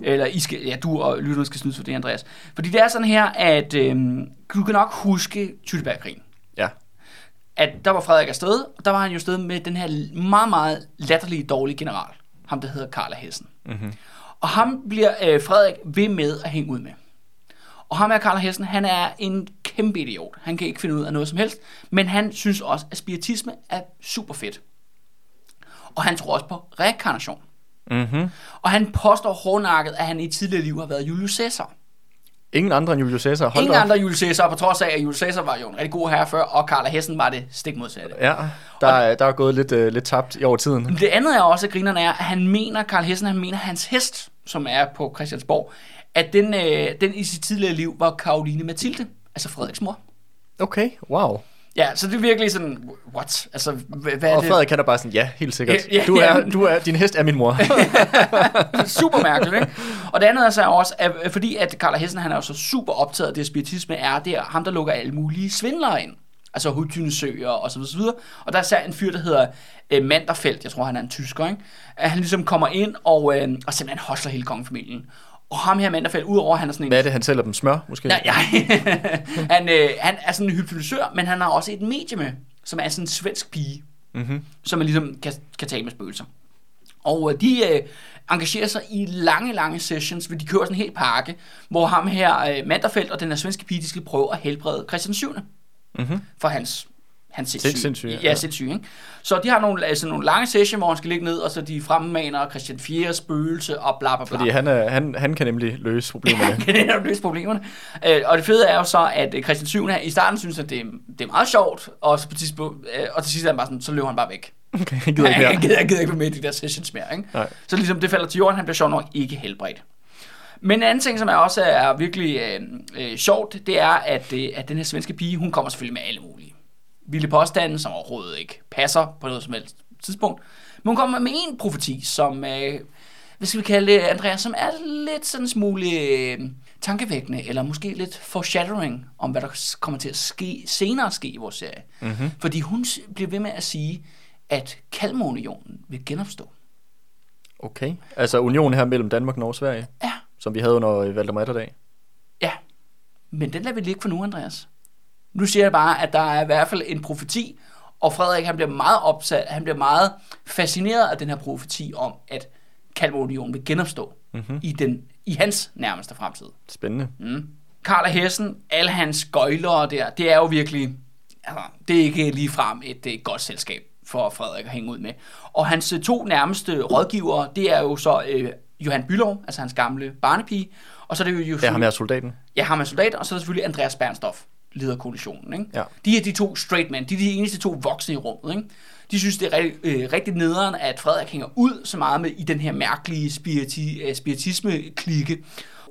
Eller I skal, ja, du og lytterne skal snydes for det, Andreas. Fordi det er sådan her, at øh, du kan nok huske Tyttebergkrigen. Ja. At der var Frederik afsted, og der var han jo afsted med den her meget, meget latterlige, dårlige general. Ham, der hedder Karl af Hessen. Mm-hmm. Og ham bliver øh, Frederik ved med at hænge ud med. Og ham her, Karl Hessen, han er en kæmpe idiot. Han kan ikke finde ud af noget som helst. Men han synes også, at spiritisme er super fedt. Og han tror også på reinkarnation. Mm-hmm. Og han påstår hårdnakket, at han i tidligere liv har været Julius Caesar. Ingen andre end Julius Caesar. Hold Ingen op. andre Julius Caesar, på trods af, at Julius Caesar var jo en rigtig god herre før, og Karl Hessen var det stik modsatte. Ja, der, er, der er gået lidt, uh, lidt tabt i over tiden. Det andet er også, at grinerne er, at han mener, Karl Hessen, han mener, hans hest, som er på Christiansborg, at den, øh, den i sit tidligere liv var Karoline Mathilde, altså Frederiks mor. Okay, wow. Ja, så det er virkelig sådan, what? Altså, hvad, hvad er Og det? Frederik kan da bare sådan, ja, helt sikkert. Ja, ja, du er, ja. du er, din hest er min mor. super mærkeligt, ikke? Og det andet er så også, at, fordi at Karl Hessen, han er jo så super optaget af det, spiritisme er, det er ham, der lukker alle mulige svindlere ind. Altså hudtynesøger og så videre, så videre. Og der er især en fyr, der hedder øh, Manderfeldt, jeg tror, han er en tysker, ikke? At han ligesom kommer ind og, øh, og simpelthen hosler hele kongefamilien. Og ham her Manderfeldt, udover at han er sådan en... Hvad er det, han sælger dem smør, måske? Nej, nej. han, øh, han er sådan en hypnotisør, men han har også et medie med, som er sådan en svensk pige, Mm-hmm. som man ligesom kan, kan tale med spøgelser. Og øh, de øh, engagerer sig i lange, lange sessions, hvor de kører sådan en hel pakke, hvor ham her, øh, Manderfeldt og den her svenske pige, de skal prøve at helbrede Christian 7. Mm-hmm. for hans Han er sindssyg. sindssyg, ja. ja. sindssyg, ikke? Så de har nogle, altså nogle lange session, hvor han skal ligge ned, og så de fremmaner Christian 4. spøgelse og bla bla bla. Fordi han, er, han, han kan nemlig løse problemerne. kan det netop løse problemerne. Øh, og det fede er jo så, at øh, Christian 7. i starten synes, at det er, det er meget sjovt, og, så på tidspunkt, øh, og til sidst er han bare sådan, så løber han bare væk. Okay, han gider ikke mere. han gider, han gider ikke med i de der sessions mere. Ikke? Nej. Så ligesom det falder til jorden, han bliver sjov nok ikke helbredt. Men en anden ting, som er også er virkelig øh, øh, sjovt, det er, at, øh, at den her svenske pige, hun kommer selvfølgelig med alle mulige vilde påstande, som overhovedet ikke passer på noget som helst tidspunkt. Men hun kommer med en profeti, som, øh, hvad skal vi kalde det, Andreas, som er lidt sådan en smule øh, tankevækkende, eller måske lidt foreshadowing om, hvad der kommer til at ske senere ske i vores serie. Mm-hmm. Fordi hun bliver ved med at sige, at Kalmarunionen vil genopstå. Okay. Altså unionen her mellem Danmark, Norge og Sverige, Ja, som vi havde under Valdemar Atterdag. ja. Men den lader vi ligge for nu, Andreas. Nu siger jeg bare, at der er i hvert fald en profeti, og Frederik han bliver meget opsat, han bliver meget fascineret af den her profeti om, at Kalmarunionen vil genopstå mm-hmm. i, den, i hans nærmeste fremtid. Spændende. Mm. Karl af Hessen, alle hans gøjlere der, det er jo virkelig, altså, det er ikke lige frem et, et godt selskab for Frederik at hænge ud med. Og hans øh, to nærmeste rådgivere, det er jo så øh, Johan Bylov, altså hans gamle barnepige, og så er det jo Ja, ham er soldaten. Ja, ham er soldat, og så er der selvfølgelig Andreas Bernstoff, leder koalitionen. Ikke? Ja. De er de to straight men, de er de eneste to voksne i rummet. Ikke? De synes, det er rigtig, øh, rigtig nederen, at Frederik hænger ud så meget med i den her mærkelige spiriti, øh, spiritisme-klikke.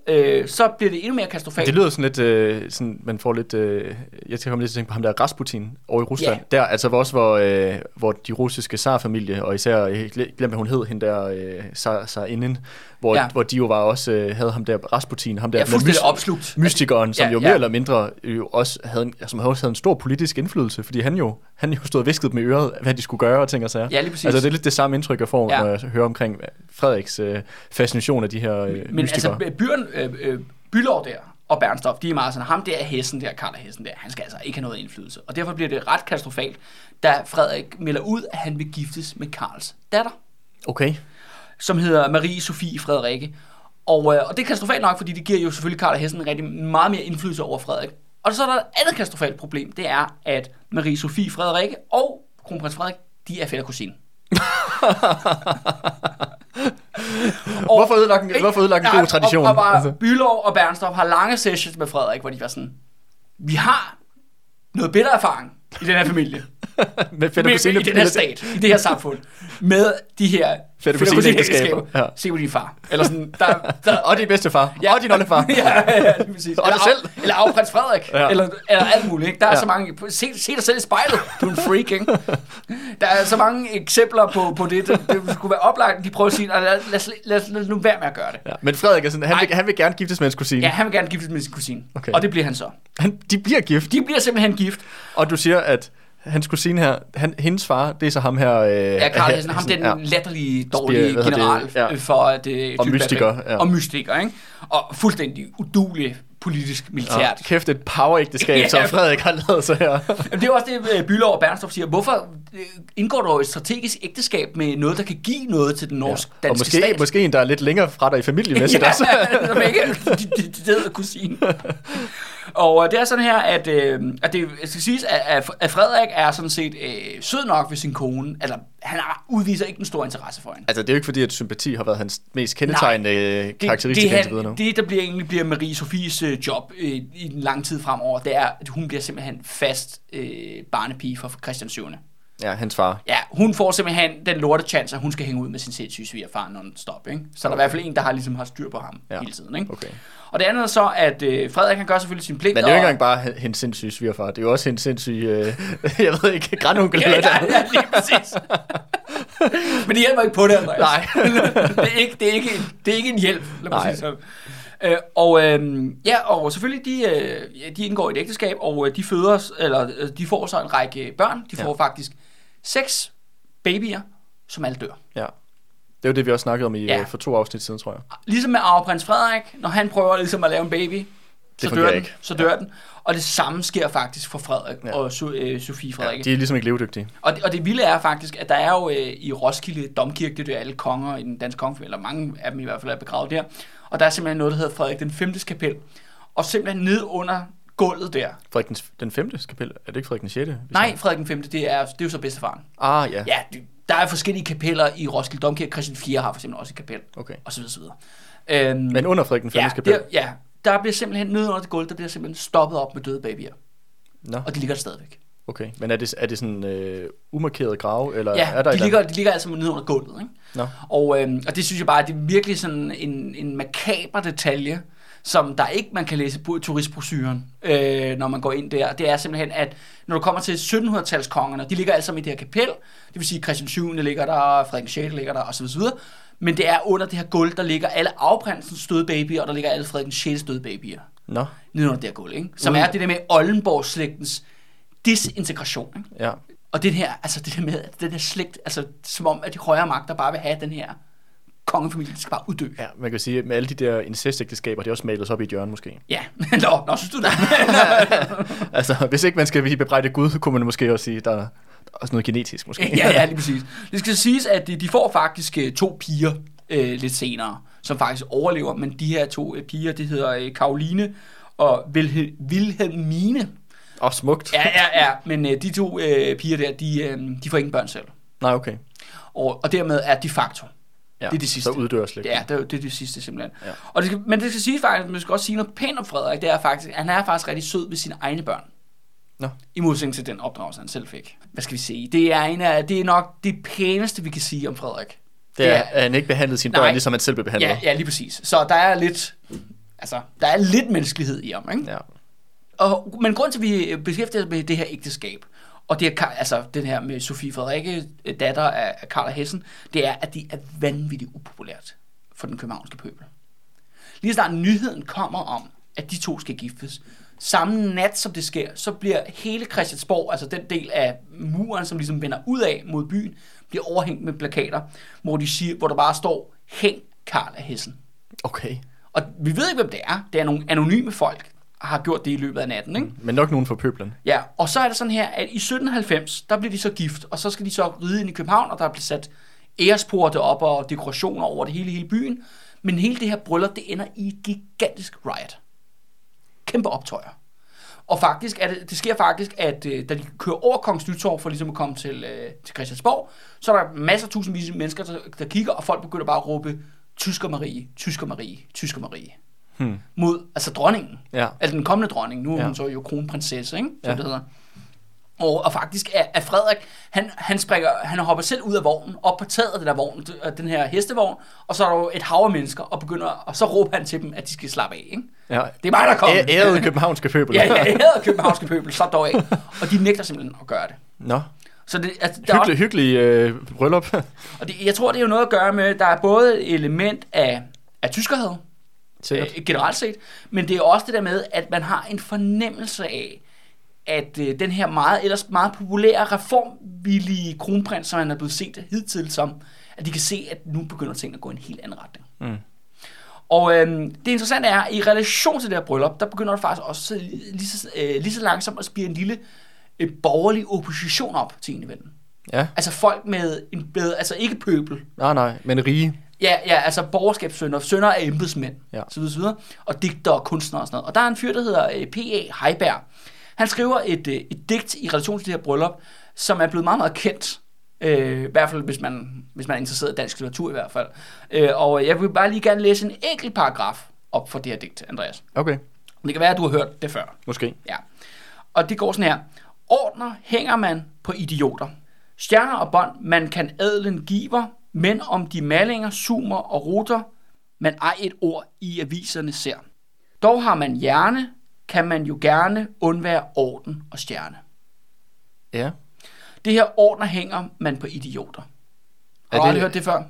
Øh, så bliver det endnu mere katastrofalt. Det lyder sådan lidt, øh, sådan, man får lidt, øh, jeg skal komme lidt til at tænke på ham der Rasputin over i Rusland. Ja. Der, altså også, hvor, øh, hvor de russiske zarfamilie, og især, jeg glem, hvad hun hed, hende der øh, zar, zarinden, hvor, Ja. ja. hvor de jo var også, øh, havde ham der Rasputin, ham der Ja, fuldstændig opslugt. mystikeren, som Ja, jo ja. mere eller mindre jo også havde, en, som også havde en stor politisk indflydelse, fordi han jo, han jo stod og viskede med øret, hvad de skulle gøre og ting og sager. Ja, lige præcis. Altså det er lidt det samme indtryk, jeg får, Ja. ja. når jeg hører omkring Frederiks øh, fascination af de her øh, Men mystikere. altså, Bjørn øh, øh, Bylov der og Bernstoff, de er meget sådan, ham der er hesten der, Karl er hesten der, han skal altså ikke have noget indflydelse. Og derfor bliver det ret katastrofalt, da Frederik melder ud, at han vil giftes med Karls datter. Okay. Som hedder Marie Sofie Frederikke. Og, øh, og det er katastrofalt nok, fordi det giver jo selvfølgelig Karl og Hessen rigtig meget mere indflydelse over Frederik. Og så er der et andet katastrofalt problem, det er, at Marie Sofie Frederikke og kronprins Frederik, de er fætter kusine. Hvorfor ødelægge en- hvorfor ødelægge en god tradition? Og, og bare Altså. Bylov og Bernstoff har lange sessions med Frederik, hvor de var sådan, vi har noget bedre erfaring i den her familie. med fætter med, kusine. I den her stat, i det her samfund, med de her Fætter fætter- kusineægteskaber. kusineægteskaber. Ja. Se på din far. Eller sådan, der, der, Og din bedstefar. Ja. Og din oldefar. ja, ja, lige præcis. Og eller, dig selv. Af, eller af prins Frederik. Ja. Eller, eller alt muligt. Ikke? Der er Ja. så mange... Se, se dig selv i spejlet. Du er en freak, ikke? Der er så mange eksempler på, på det. Det, det skulle være oplagt. De prøver at sige, "Nej, lad, lad, lad, lad, lad nu være med at gøre det. Ja. Men Frederik er sådan, han vil, han vil gerne giftes med hans kusine. Ja, han vil gerne giftes med sin kusine. Okay. Og det bliver han så. Han, de bliver gift. De bliver simpelthen gift. Og du siger, at hans kusine her, han, hendes far, det er så ham her... Øh, Ja, Karl Hessen, ham den ja. latterlige, dårlige hvad hedder det? general Ja. ja. for det tyske Og mystiker, ja. Og mystiker, ikke? Og fuldstændig udulig politisk militært. Ja, kæft et power-ægteskab, Ja. som Frederik har lavet sig her. Det er også det, øh, Bylov og Bernstof siger. Hvorfor øh, indgår der jo et strategisk ægteskab med noget, der kan give noget til den norsk og danske måske, stat? måske en, der er lidt længere fra dig i familiemæssigt også. ja, som ikke er de, de, de. Og øh, det er sådan her, at, øh, at det skal siges, at, at- Frederik er sådan set øh, sød nok ved sin kone. Altså, han udviser ikke en stor interesse for hende. Altså, det er jo ikke fordi, at sympati har været hans mest kendetegnende øh, karakteristik det, indtil videre nu. det, det, der bliver egentlig bliver Marie Sofies øh, job øh, i en lang tid fremover, det er, at hun bliver simpelthen fast øh, barnepige for Christian 7. Ja, hans far. Ja, hun får simpelthen den lorte chance, at hun skal hænge ud med sin sindssyge svigerfar non-stop. Ikke? Så der er i hvert fald en, der har, ligesom har styr på ham Ja. hele tiden. Ikke? Okay. Og det andet er så, at øh, Frederik han gør selvfølgelig sin pligt. Men det er jo ikke engang bare hendes sindssyge svigerfar. Det er jo også hendes sindssyge, øh, jeg ved ikke, grandonkel Ja, ja, ja, lige præcis. Men det hjælper ikke på det, Andreas. Nej. det, er ikke, det, er ikke det er ikke en hjælp, lad mig Nej. sige sådan. Øh, og øh, ja, og selvfølgelig de, øh, de indgår i et ægteskab, og øh, de føder, eller øh, de får så en række børn. De får Ja. faktisk seks babyer, som alle dør. Ja. Det er jo det, vi også snakkede om i, Ja. ja. for to afsnit siden, tror jeg. Ligesom med arveprins Frederik, når han prøver ligesom at lave en baby, så fungerer dør den, ikke. så dør den. Og det samme sker faktisk for Frederik Ja. ja. og so, øh, Sofie Frederik. Ja, de er ligesom ikke levedygtige. Og det, og det vilde er faktisk, at der er jo øh, i Roskilde Domkirke, det er jo alle konger i den danske kongefamilie, eller mange af dem i hvert fald er begravet der, og der er simpelthen noget, der hedder Frederik den 5. kapel, og simpelthen ned under gulvet der. Frederik den, den femte kapel, er det ikke Frederik den sjette? vi Nej, snakker? Frederik den 5. Det er, det er jo så bedstefaren. Ah, ja. Ja, det, der er forskellige kapeller i Roskilde Domkirke. Christian 4 har for eksempel også et kapel, Okay. og så videre, så videre. Øhm, Men under Frederik den femte ja, kapel? der, ja, der bliver simpelthen nede under det gulv, der bliver simpelthen stoppet op med døde babyer. Nå, Og de ligger der stadigvæk. okay. Men er det, er det sådan øh, umarkeret grave, eller Ja, er der de ligger, de ligger altså nede under gulvet. Ikke? Nå, Og, øhm, og det synes jeg bare, det er virkelig sådan en, en makaber detalje, som der ikke man kan læse på turistbrosyren, øh, når man går ind der. Det er simpelthen, at når du kommer til 1700-talskongerne, de ligger alle sammen i det her kapel, det vil sige Christian 7. ligger der, Frederik 6. ligger der, osv. osv. Men det er under det her gulv, der ligger alle afprinsens døde babyer, og der ligger alle Frederik 6. døde babyer. nå, Nede under det her gulv, ikke? Som Uden- er det der med Oldenborg-slægtens disintegration. Ikke? ja. Og det her, altså det der med, at den her slægt, altså som om, at de højere magter bare vil have den her kongefamilie, skal bare uddø. Ja, man kan sige, at med alle de der incestægteskaber, det er også malet op i et hjørne måske. Ja, nå, nå, synes du det? Altså, hvis ikke man skal blive bebrejdet Gud, kunne man måske også sige, der er også noget genetisk måske. ja, ja, lige præcis. Det skal siges, at de, de får faktisk øh, to piger øh, lidt senere, som faktisk overlever, men de her to øh, piger, det hedder øh, Karoline og Vilhe, Vilhelmine. Og smukt. Ja, ja, ja, men øh, de to øh, piger der, de, øh, de får ingen børn selv. Nej, okay. Og, og dermed er de facto. Ja, Det er det sidste. Så uddør slet. Ja, det er, det er det sidste simpelthen. Ja. Og det skal, men det skal sige faktisk, man skal også sige noget pænt om Frederik, det er faktisk, han er faktisk rigtig sød ved sine egne børn. Nå. I modsætning til den opdragelse, han selv fik. Hvad skal vi sige? Det er, en af, det er nok det pæneste, vi kan sige om Frederik. Det er, at han ikke behandlede sine Nej. børn, ligesom han selv blev behandlet. Ja, ja, lige præcis. Så der er lidt, altså, der er lidt menneskelighed i ham, ikke? ja. Og, men grund til, at vi beskæftiger os med det her ægteskab, og det er, altså den her med Sofie Frederikke, datter af Karl af Hessen, det er, at det er vanvittigt upopulært for den københavnske pøbel. Lige snart nyheden kommer om, at de to skal giftes, samme nat som det sker, så bliver hele Christiansborg, altså den del af muren, som ligesom vender ud af mod byen, bliver overhængt med plakater, hvor, de siger, hvor der bare står, hæng Karl af Hessen. Okay. Og vi ved ikke, hvem det er. Det er nogle anonyme folk, har gjort det i løbet af natten, ikke? Men nok nogen for pøblen. Ja, og så er det sådan her, at i 1790, der bliver de så gift, og så skal de så ride ind i København, og der bliver sat æresporte op og dekorationer over det hele, hele byen. Men hele det her bryllup, det ender i et gigantisk riot. Kæmpe optøjer. Og faktisk er det, det sker faktisk, at øh, da de kører over Kongens Nytorv for ligesom at komme til, øh, til Christiansborg, så er der masser af tusindvis af mennesker, der, der kigger, og folk begynder bare at råbe, Tysker Marie, Tysker Marie, Tysker Marie. Hmm. Mod, altså dronningen. Ja. Altså den kommende dronning. Nu er Ja. hun så jo kronprinsesse, ikke? Så Ja. det hedder. Og, og faktisk er, er Frederik, han, han, springer, han hopper selv ud af vognen, op på taget af den der vogn, den her hestevogn, og så er der jo et hav af mennesker, og, begynder, og så råber han til dem, at de skal slappe af. Ikke? Ja. Det er mig, der kommer. Ærede københavnske pøbel. ja, ja, hedder københavnske pøbel, slap dog af. Og de nægter simpelthen at gøre det. Nå. Så det, altså, der er Hyggelig, hyggelig øh, bryllup. Og det, jeg tror, det er jo noget at gøre med, der er både et element af, af tyskerhed, Sikkert. øh, generelt set, men det er også det der med, at man har en fornemmelse af, at øh, den her meget, ellers meget populære reformvillige kronprins, som han er blevet set hidtil som, at de kan se, at nu begynder tingene at gå i en helt anden retning. Mm. Og øh, det interessante er, at i relation til det her bryllup, der begynder der faktisk også lige så, øh, lige så langsomt at spire en lille øh, borgerlig opposition op til enevælden. Ja. Altså folk med en bedre, altså ikke pøbel, Nej, nej, men rige. Ja, ja, altså borgerskabssønner, sønner af embedsmænd, Ja. så videre, så videre, og digtere og kunstnere og sådan noget. Og der er en fyr, der hedder øh, P.A. Heiberg. Han skriver et, øh, et digt i relation til det her bryllup, som er blevet meget, meget kendt. Øh, I hvert fald, hvis man, hvis man er interesseret i dansk litteratur i hvert fald. Øh, og jeg vil bare lige gerne læse en enkelt paragraf op for det her digt, Andreas. Okay, Det kan være, at du har hørt det før. måske. Ja. Og det går sådan her. Ordner hænger man på idioter. Stjerner og bånd, man kan adlen giver, men om de malinger, sumer og ruter, man ej et ord i aviserne ser. Dog har man hjerne, kan man jo gerne undvære orden og stjerne. Ja. Det her ordner hænger man på idioter. Har Er du det- hørt det før?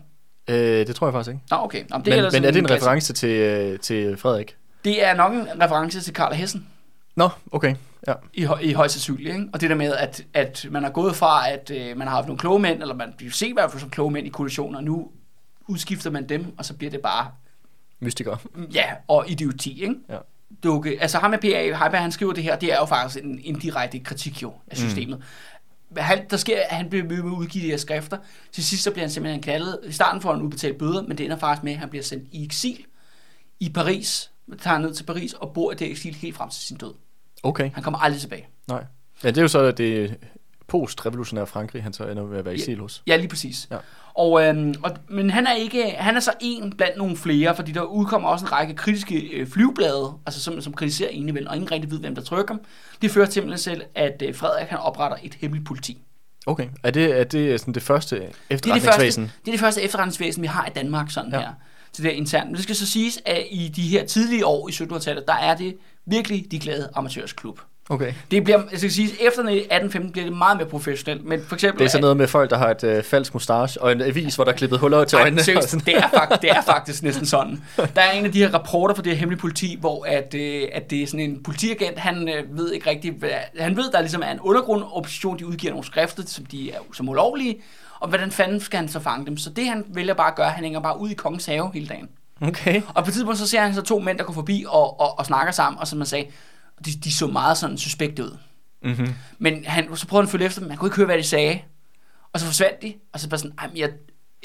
Øh, det tror jeg faktisk ikke. Nå, okay. Nå, det Men, ellers men er det en klassisk- reference til, øh, til Frederik? Det er nok en reference til Karl Hessen. Nå, okay. Ja. i, i højst sandsynligt. Ikke? Og det der med, at, at man er gået fra, at øh, man har haft nogle kloge mænd, eller man bliver set i hvert fald som kloge mænd i koalitioner, og nu udskifter man dem, og så bliver det bare, Mystiker. ja, og idioti, ikke? Ja. Dukke. Altså ham med P.A. Heiberg, han skriver det her, det er jo faktisk en indirekte kritik jo af systemet. Mm. Han, der sker, at han bliver ved med at udgive de her skrifter. Til sidst så bliver han simpelthen kaldet. I starten får han udbetalt bøder, men det ender faktisk med, at han bliver sendt i eksil i Paris. Tager ned til Paris og bor i det eksil helt frem til sin død. Okay, Han kommer aldrig tilbage. nej. Ja, det er jo så det post-revolutionære Frankrig, han så ender med at være eksil hos. Ja, lige præcis. Ja. Og, øhm, og, men han er ikke, han er så en blandt nogle flere, fordi der udkommer også en række kritiske øh, flyveblade, altså som, som kritiserer enevæld, og ingen rigtig ved, hvem der trykker dem. Det fører simpelthen til, at øh, Frederik han opretter et hemmeligt politi. Okay, er det, er det sådan det første Det er det, første, efterretningsvæsen? det er det første efterretningsvæsen, vi har i Danmark sådan ja. her. Til det internt. Men det skal så siges, at i de her tidlige år i 1700-tallet, der er det virkelig de glade amatørsklub. Okay. Det bliver, jeg skal sige, efter 1815 bliver det meget mere professionelt. Men for eksempel, Det er sådan noget med folk, der har et øh, falsk mustache og en avis, hvor der er klippet huller til øjnene. Ej, seriøst, det, er faktisk, det er faktisk næsten sådan. Der er en af de her rapporter fra det her hemmelige politi, hvor at, øh, at det er sådan en politiagent, han øh, ved ikke rigtigt, hvad, han ved, der ligesom er en undergrund opposition, de udgiver nogle skrifter, som de er som ulovlige, og hvordan fanden skal han så fange dem? Så det han vælger bare at gøre, han hænger bare ud i kongens have hele dagen. Okay. Og på et tidspunkt så ser han så to mænd, der går forbi og, og, og snakker sammen, og som man sagde, de, de så meget sådan suspekte ud. Mm-hmm. Men han, så prøvede han at følge efter dem, han kunne ikke høre, hvad de sagde. Og så forsvandt de, og så bare sådan, "Ej, men jeg,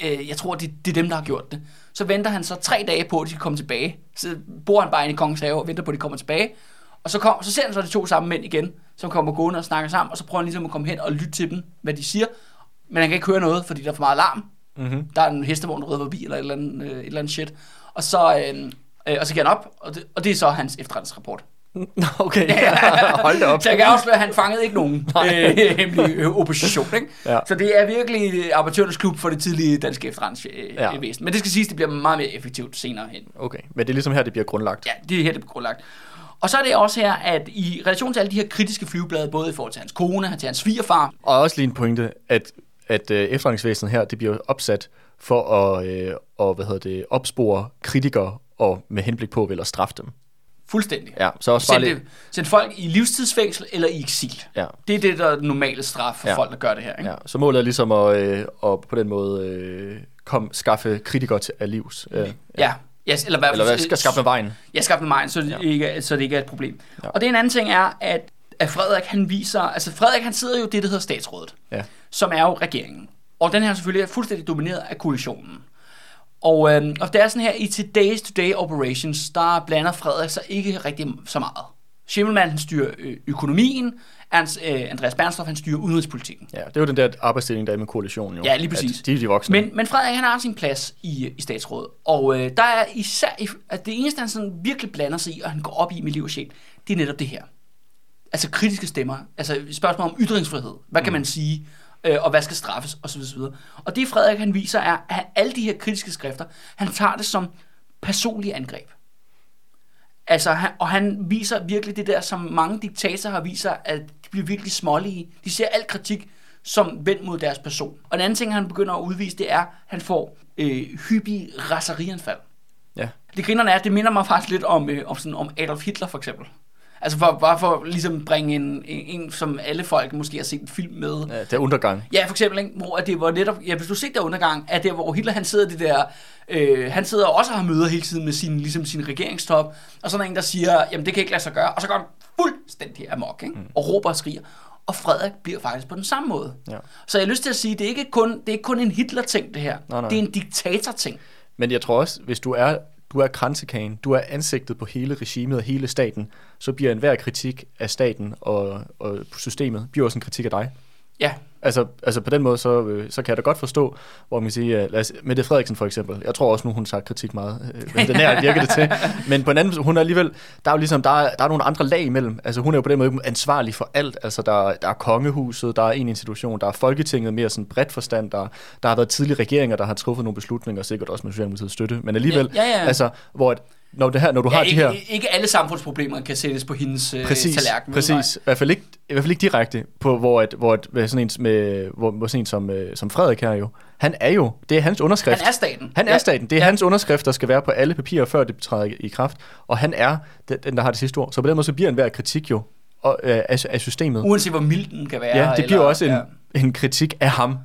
øh, jeg tror, det, det er dem, der har gjort det. Så venter han så tre dage på, at de skal komme tilbage. Så bor han bare inde i kongens have og venter på, at de kommer tilbage. Og så, kom, så ser han så de to samme mænd igen, som kommer gående og snakker sammen, og så prøver han ligesom at komme hen og lytte til dem, hvad de siger. Men han kan ikke høre noget, fordi der er for meget larm. Mm-hmm. Der er en hestevogn, der rydder forbi, eller et eller andet, øh, et eller andet shit. Og så, øh, øh, og så giver han op, og det, og det er så hans efterretningsrapport. Okay, hold da op. Så jeg kan afsløre, at han fangede ikke nogen øh, hemmelig øh, opposition. Ikke? Ja. Så det er virkelig amatørernes klub for det tidlige danske efterretningsvæsen. Ja. Ja. Men det skal siges, det bliver meget mere effektivt senere hen. Okay, men det er ligesom her, det bliver grundlagt. Ja, det er her, det bliver grundlagt. Og så er det også her, at i relation til alle de her kritiske flyveblade, både i forhold til hans kone, til hans svigerfar, Og også lige en pointe, at, at øh, efterretningsvæsenet her, det bliver opsat for at, øh, og, hvad hedder det, opspore kritikere og med henblik på vel at straffe dem. fuldstændig. Ja, så også bare Send, lidt, det, send folk i livstidsfængsel eller i eksil. ja, Det er det, der er den normale straf for Ja. ja. folk, der gør det her. Ikke? ja. Så målet er ligesom at, øh, at på den måde øh, kom, skaffe kritikere til af livs. Øh, Ja. Yes, eller hvad, Eller hvad, skal skaffe vejen. Jeg skaffe mig, så det, Ja. ja. ikke, så det ikke er et problem. Ja. Ja. Og det en anden ting er, at, at Frederik han viser, altså Frederik han sidder jo det, der hedder statsrådet, Ja. som er jo regeringen. Og den her selvfølgelig er fuldstændig domineret af koalitionen. Og, øhm, og det er sådan her, i today's today operations, der blander Frederik sig ikke rigtig så meget. Schimmelmann han styrer ø- økonomien, Ernst, øh, Andreas Bernstorff han styrer udenrigspolitikken. ja, det er jo den der arbejdsdeling, der er med koalitionen jo. Ja, lige præcis. At de er de voksne. Men, men Frederik han har sin plads i, i statsrådet, og øh, der er især, at det eneste han sådan virkelig blander sig i, og han går op i med liv og sjæl, det er netop det her. Altså kritiske stemmer, altså spørgsmål om ytringsfrihed, hvad kan man sige, øh, og hvad skal straffes, osv. osv. Og det Frederik han viser er, at alle de her kritiske skrifter, han tager det som personlige angreb. Altså, han, og han viser virkelig det der, som mange diktatorer har sig, at de bliver virkelig smålige. De ser al kritik som vendt mod deres person. Og en anden ting, han begynder at udvise, det er, at han får øh, hyppige raserianfald. Ja. Det grinerne er, at det minder mig faktisk lidt om, øh, om, sådan, om Adolf Hitler for eksempel. Altså for, bare for ligesom bringe en, en, en, som alle folk måske har set en film med. ja, det er undergang. Ja, for eksempel, ikke? hvor det var netop, ja, hvis du ser der undergang, at det hvor Hitler han sidder det der, øh, han sidder også og har møder hele tiden med sin, ligesom sin regeringstop, og så er der en, der siger, jamen det kan ikke lade sig gøre, og så går han fuldstændig amok, ikke? Mm. og råber og skriger. Og Frederik bliver faktisk på den samme måde. Ja. Så jeg har lyst til at sige, det er ikke kun, det er ikke kun en Hitler-ting, det her. Nej, nej. Det er en diktator-ting. Men jeg tror også, hvis du er, du er kransekagen, du er ansigtet på hele regimet og hele staten, så bliver enhver kritik af staten og, og systemet, bliver også en kritik af dig. Ja, Altså, altså på den måde, så, øh, så kan jeg da godt forstå, hvor man kan sige, uh, lad os, Mette Frederiksen for eksempel, jeg tror også nu, hun har kritik meget, øh, men den her virker det til, men på en anden hun er alligevel, der er jo ligesom, der er, der er nogle andre lag imellem, altså hun er jo på den måde ansvarlig for alt, altså der, der er kongehuset, der er en institution, der er Folketinget mere sådan bredt forstand, der, der har været tidlige regeringer, der har truffet nogle beslutninger, sikkert også med Socialdemokratiets støtte, men alligevel, Ja, ja, ja. altså, hvor at, når, det her, når du ja har ikke, de her... ikke alle samfundsproblemer kan sættes på hendes øh, Præcis, tallerken. vel? præcis. I hvert fald ikke, i hvert fald ikke direkte på, hvor, et, hvor, hvad sådan en, med, hvor, hvor sådan en som, øh, som Frederik her jo, han er jo, det er hans underskrift. Han er staten. Han er Ja. staten. Det er ja. hans underskrift, der skal være på alle papirer, før det træder i- kraft. Og han er den, der har det sidste ord. Så på den måde, så bliver enhver kritik jo og, øh, af, af systemet. Uanset hvor mild den kan være. Ja, det bliver eller, også en, Ja, en kritik af ham.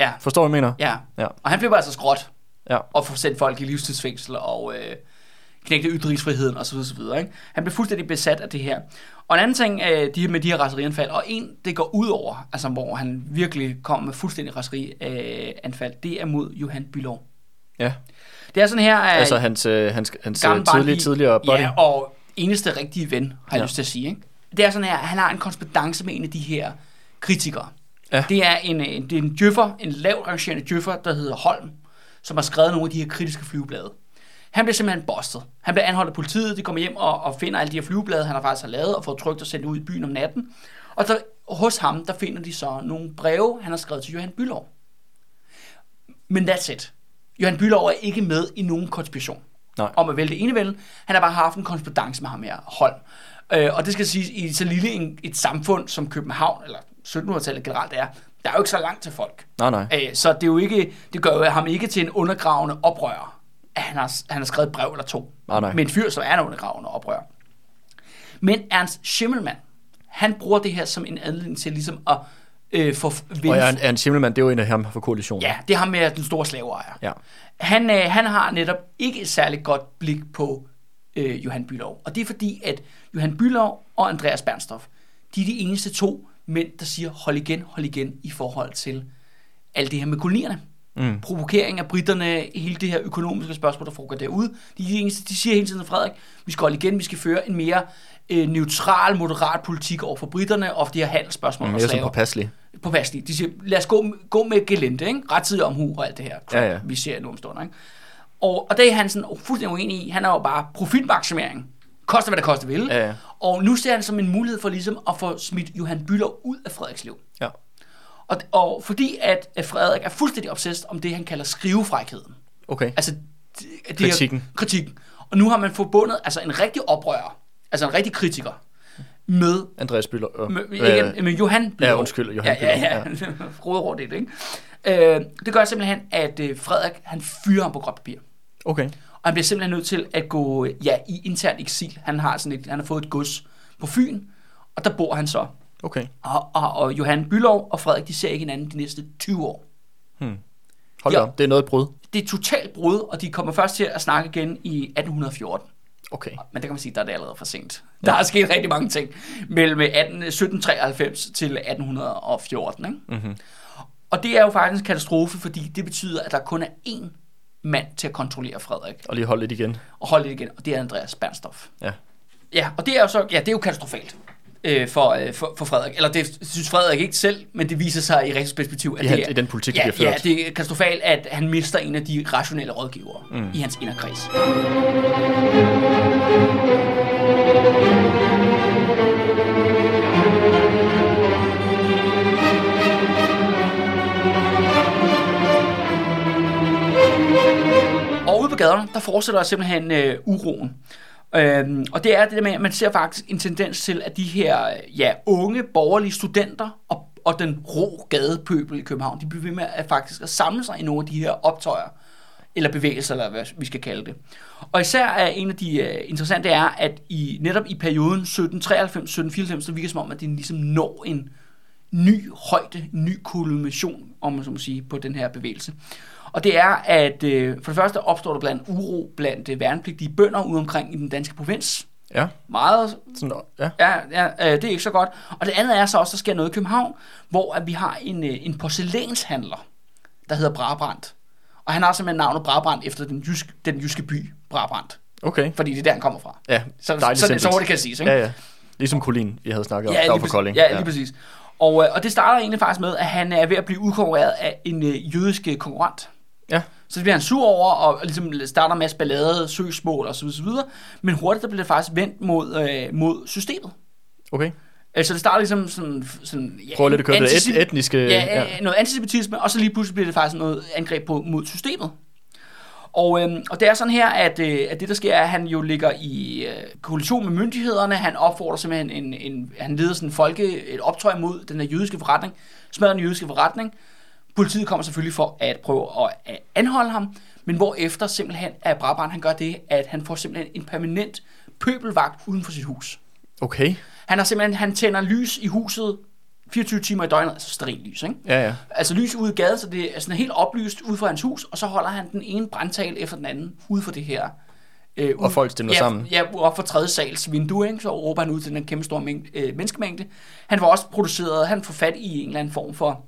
ja, Forstår du, hvad jeg mener? ja. Ja. Og han bliver altså skråt. Ja. Og får sendt folk i livstidsfængsel og øh, knægte ytringsfriheden osv. osv. Ikke? Han bliver fuldstændig besat af det her. Og en anden ting øh, de, med de her raserianfald, og en, det går ud over, altså hvor han virkelig kommer med fuldstændig raserianfald, det er mod Johan Bylov. Ja. Det er sådan her, at Altså hans, øh, hans, hans øh, tidlige, barnlig- tidligere buddy. Ja, og eneste rigtige ven, har jeg Ja. lyst til at sige. Ikke? det er sådan her, han har en korrespondence med en af de her kritikere. Ja. Det er en, en, det er en djøffer, en lavt rangerende djøffer, der hedder Holm, som har skrevet nogle af de her kritiske flyveblade. Han bliver simpelthen bustet. Han bliver anholdt af politiet, de kommer hjem og, og finder alle de her flyveblade, han har faktisk har lavet og fået trykt og sendt ud i byen om natten. Og der, hos ham, der finder de så nogle breve, han har skrevet til Johan Bylov. Men that's it. Johan Bylov er ikke med i nogen konspiration Nej. om at vælte enevælden. Han har bare haft en korrespondance med ham her, Holm. Øh, og det skal siges, i så lille en, et samfund som København, eller 1700-tallet generelt er, der er jo ikke så langt til folk. Nej, nej. Øh, så det er jo ikke, det gør jo ham ikke til en undergravende oprører, at han har, han har skrevet et brev eller to. Nej, nej. Men en fyr, som er en undergravende oprører. Men Ernst Schimmelmann, han bruger det her som en anledning til ligesom at øh, få Og ja, en, Schimmelmann, det er jo en af ham fra koalitionen. Ja, det er ham med den store slaveejer. Ja. Han, øh, han har netop ikke et særligt godt blik på øh, Johan Bylov. Og det er fordi, at Johan Bylov og Andreas Bernstoff, de er de eneste to mænd, der siger hold igen, hold igen i forhold til alt det her med kolonierne. Mm. Provokering af britterne, hele det her økonomiske spørgsmål, der foregår derude. De, eneste, de siger hele tiden, Frederik, vi skal holde igen, vi skal føre en mere øh, neutral, moderat politik over for britterne og for de her handelsspørgsmål Mm, og slaver påpasselig. påpasselige. De siger, lad os gå, gå med gelente, ikke? Rettidig omhu og alt det her, crap, Ja, ja. vi ser nu om stunder. Ikke? Og, og det er han sådan fuldstændig uenig i. Han er jo bare profitmaksimering. Koster hvad det koster vil. Ja, ja. Og nu ser han som en mulighed for ligesom at få smidt Johan Bülow ud af Frederiks liv. Ja. Og, og fordi at, Frederik er fuldstændig obsessed om det, han kalder skrivefrækheden. Okay. Altså, det, det Kritikken. Her, kritikken. Og nu har man forbundet altså en rigtig oprører, altså en rigtig kritiker, med Andreas Bøller. Øh, med, ikke, med Johan Bülow. ja, undskyld, Johan ja, ja, ja. Råd det, ikke? Øh, det gør simpelthen, at øh, Frederik, han fyrer ham på gråt papir. Okay. Og han bliver simpelthen nødt til at gå ja, i intern eksil. Han har, sådan et, han har fået et gods på Fyn, og der bor han så. Okay. Og, og, og Johan Bylov og Frederik, de ser ikke hinanden de næste 20 år. Hold Ja. ja. op, det er noget brud. Det er totalt brud, og de kommer først til at snakke igen i 1814. Okay. Men det kan man sige, der er det allerede for sent. Der er sket rigtig mange ting mellem 18, 1793 til 1814. Ikke? Mm-hmm. Og det er jo faktisk en katastrofe, fordi det betyder, at der kun er én mand til at kontrollere Frederik Og lige hold lidt igen. og holde det igen, og det er Andreas Bernstoff. Ja. Ja, og det er jo så, ja, det er jo katastrofalt øh, for, øh, for, for Frederik. Eller det synes Frederik ikke selv, men det viser sig i rigtig perspektiv, at I det er, i den politik, ja, bliver Ja, det er katastrofalt, at han mister en af de rationelle rådgivere mm. i hans inderkreds. Og ude på gaderne, der fortsætter simpelthen øh, uroen. Øhm, og det er det der med, at man ser faktisk en tendens til, at de her ja, unge borgerlige studenter og, og den rå gadepøbel i København, de bliver ved med at faktisk at samle sig i nogle af de her optøjer, eller bevægelser, eller hvad vi skal kalde det. Og især er en af de uh, interessante er, at i netop i perioden 1793-1794, så virker det som om, at det ligesom når en ny højde, en ny kulmination, om man så må sige, på den her bevægelse. Og det er, at øh, for det første opstår der blandt uro blandt øh, værnepligtige bønder ude omkring i den danske provins. Ja. Meget Sådan, ja. Ja, ja øh, det er ikke så godt. Og det andet er så også, der sker noget i København, hvor at vi har en, øh, en porcelænshandler, der hedder Brabrand. Og han har simpelthen navnet Brabrand efter den, jysk, den jyske by Brabrand. Okay. Fordi det er der, han kommer fra. Ja, Så, så, så, så hurtigt kan det siges, ikke? Ja, ja. Ligesom Colin, vi havde snakket om. Ja, der var fra. Kolding. Ja, lige præcis. Og, øh, og det starter egentlig faktisk med, at han er ved at blive udkonkurreret af en øh, jødisk øh, konkurrent. Ja. Så det bliver han sur over, og ligesom starter med ballade, søgsmål og så videre. Men hurtigt der bliver det faktisk vendt mod, øh, mod systemet. Okay. Altså det starter ligesom sådan... sådan ja, Prøv lidt at køre det et, etniske... Ja, ja, noget antisemitisme, og så lige pludselig bliver det faktisk noget angreb på, mod systemet. Og, øhm, og det er sådan her, at, øh, at det der sker, er, at han jo ligger i øh, koalition med myndighederne. Han opfordrer simpelthen en, en han leder sådan en folke, et optøj mod den her jødiske forretning, smadrer den jødiske forretning. Politiet kommer selvfølgelig for at prøve at, at anholde ham, men hvorefter simpelthen er Brabant, han gør det, at han får simpelthen en permanent pøbelvagt uden for sit hus. Okay. Han har simpelthen, han tænder lys i huset 24 timer i døgnet, altså stearinlys, ikke? Ja, ja. Altså lys ude i gaden, så det er sådan helt oplyst ude for hans hus, og så holder han den ene brandtal efter den anden ude for det her. Øh, Og folk stemmer ja, sammen. Ja, op for tredje sals vindue, ikke? så råber han ud til den kæmpe store mængde, øh, menneskemængde. Han var også produceret, han får fat i en eller anden form for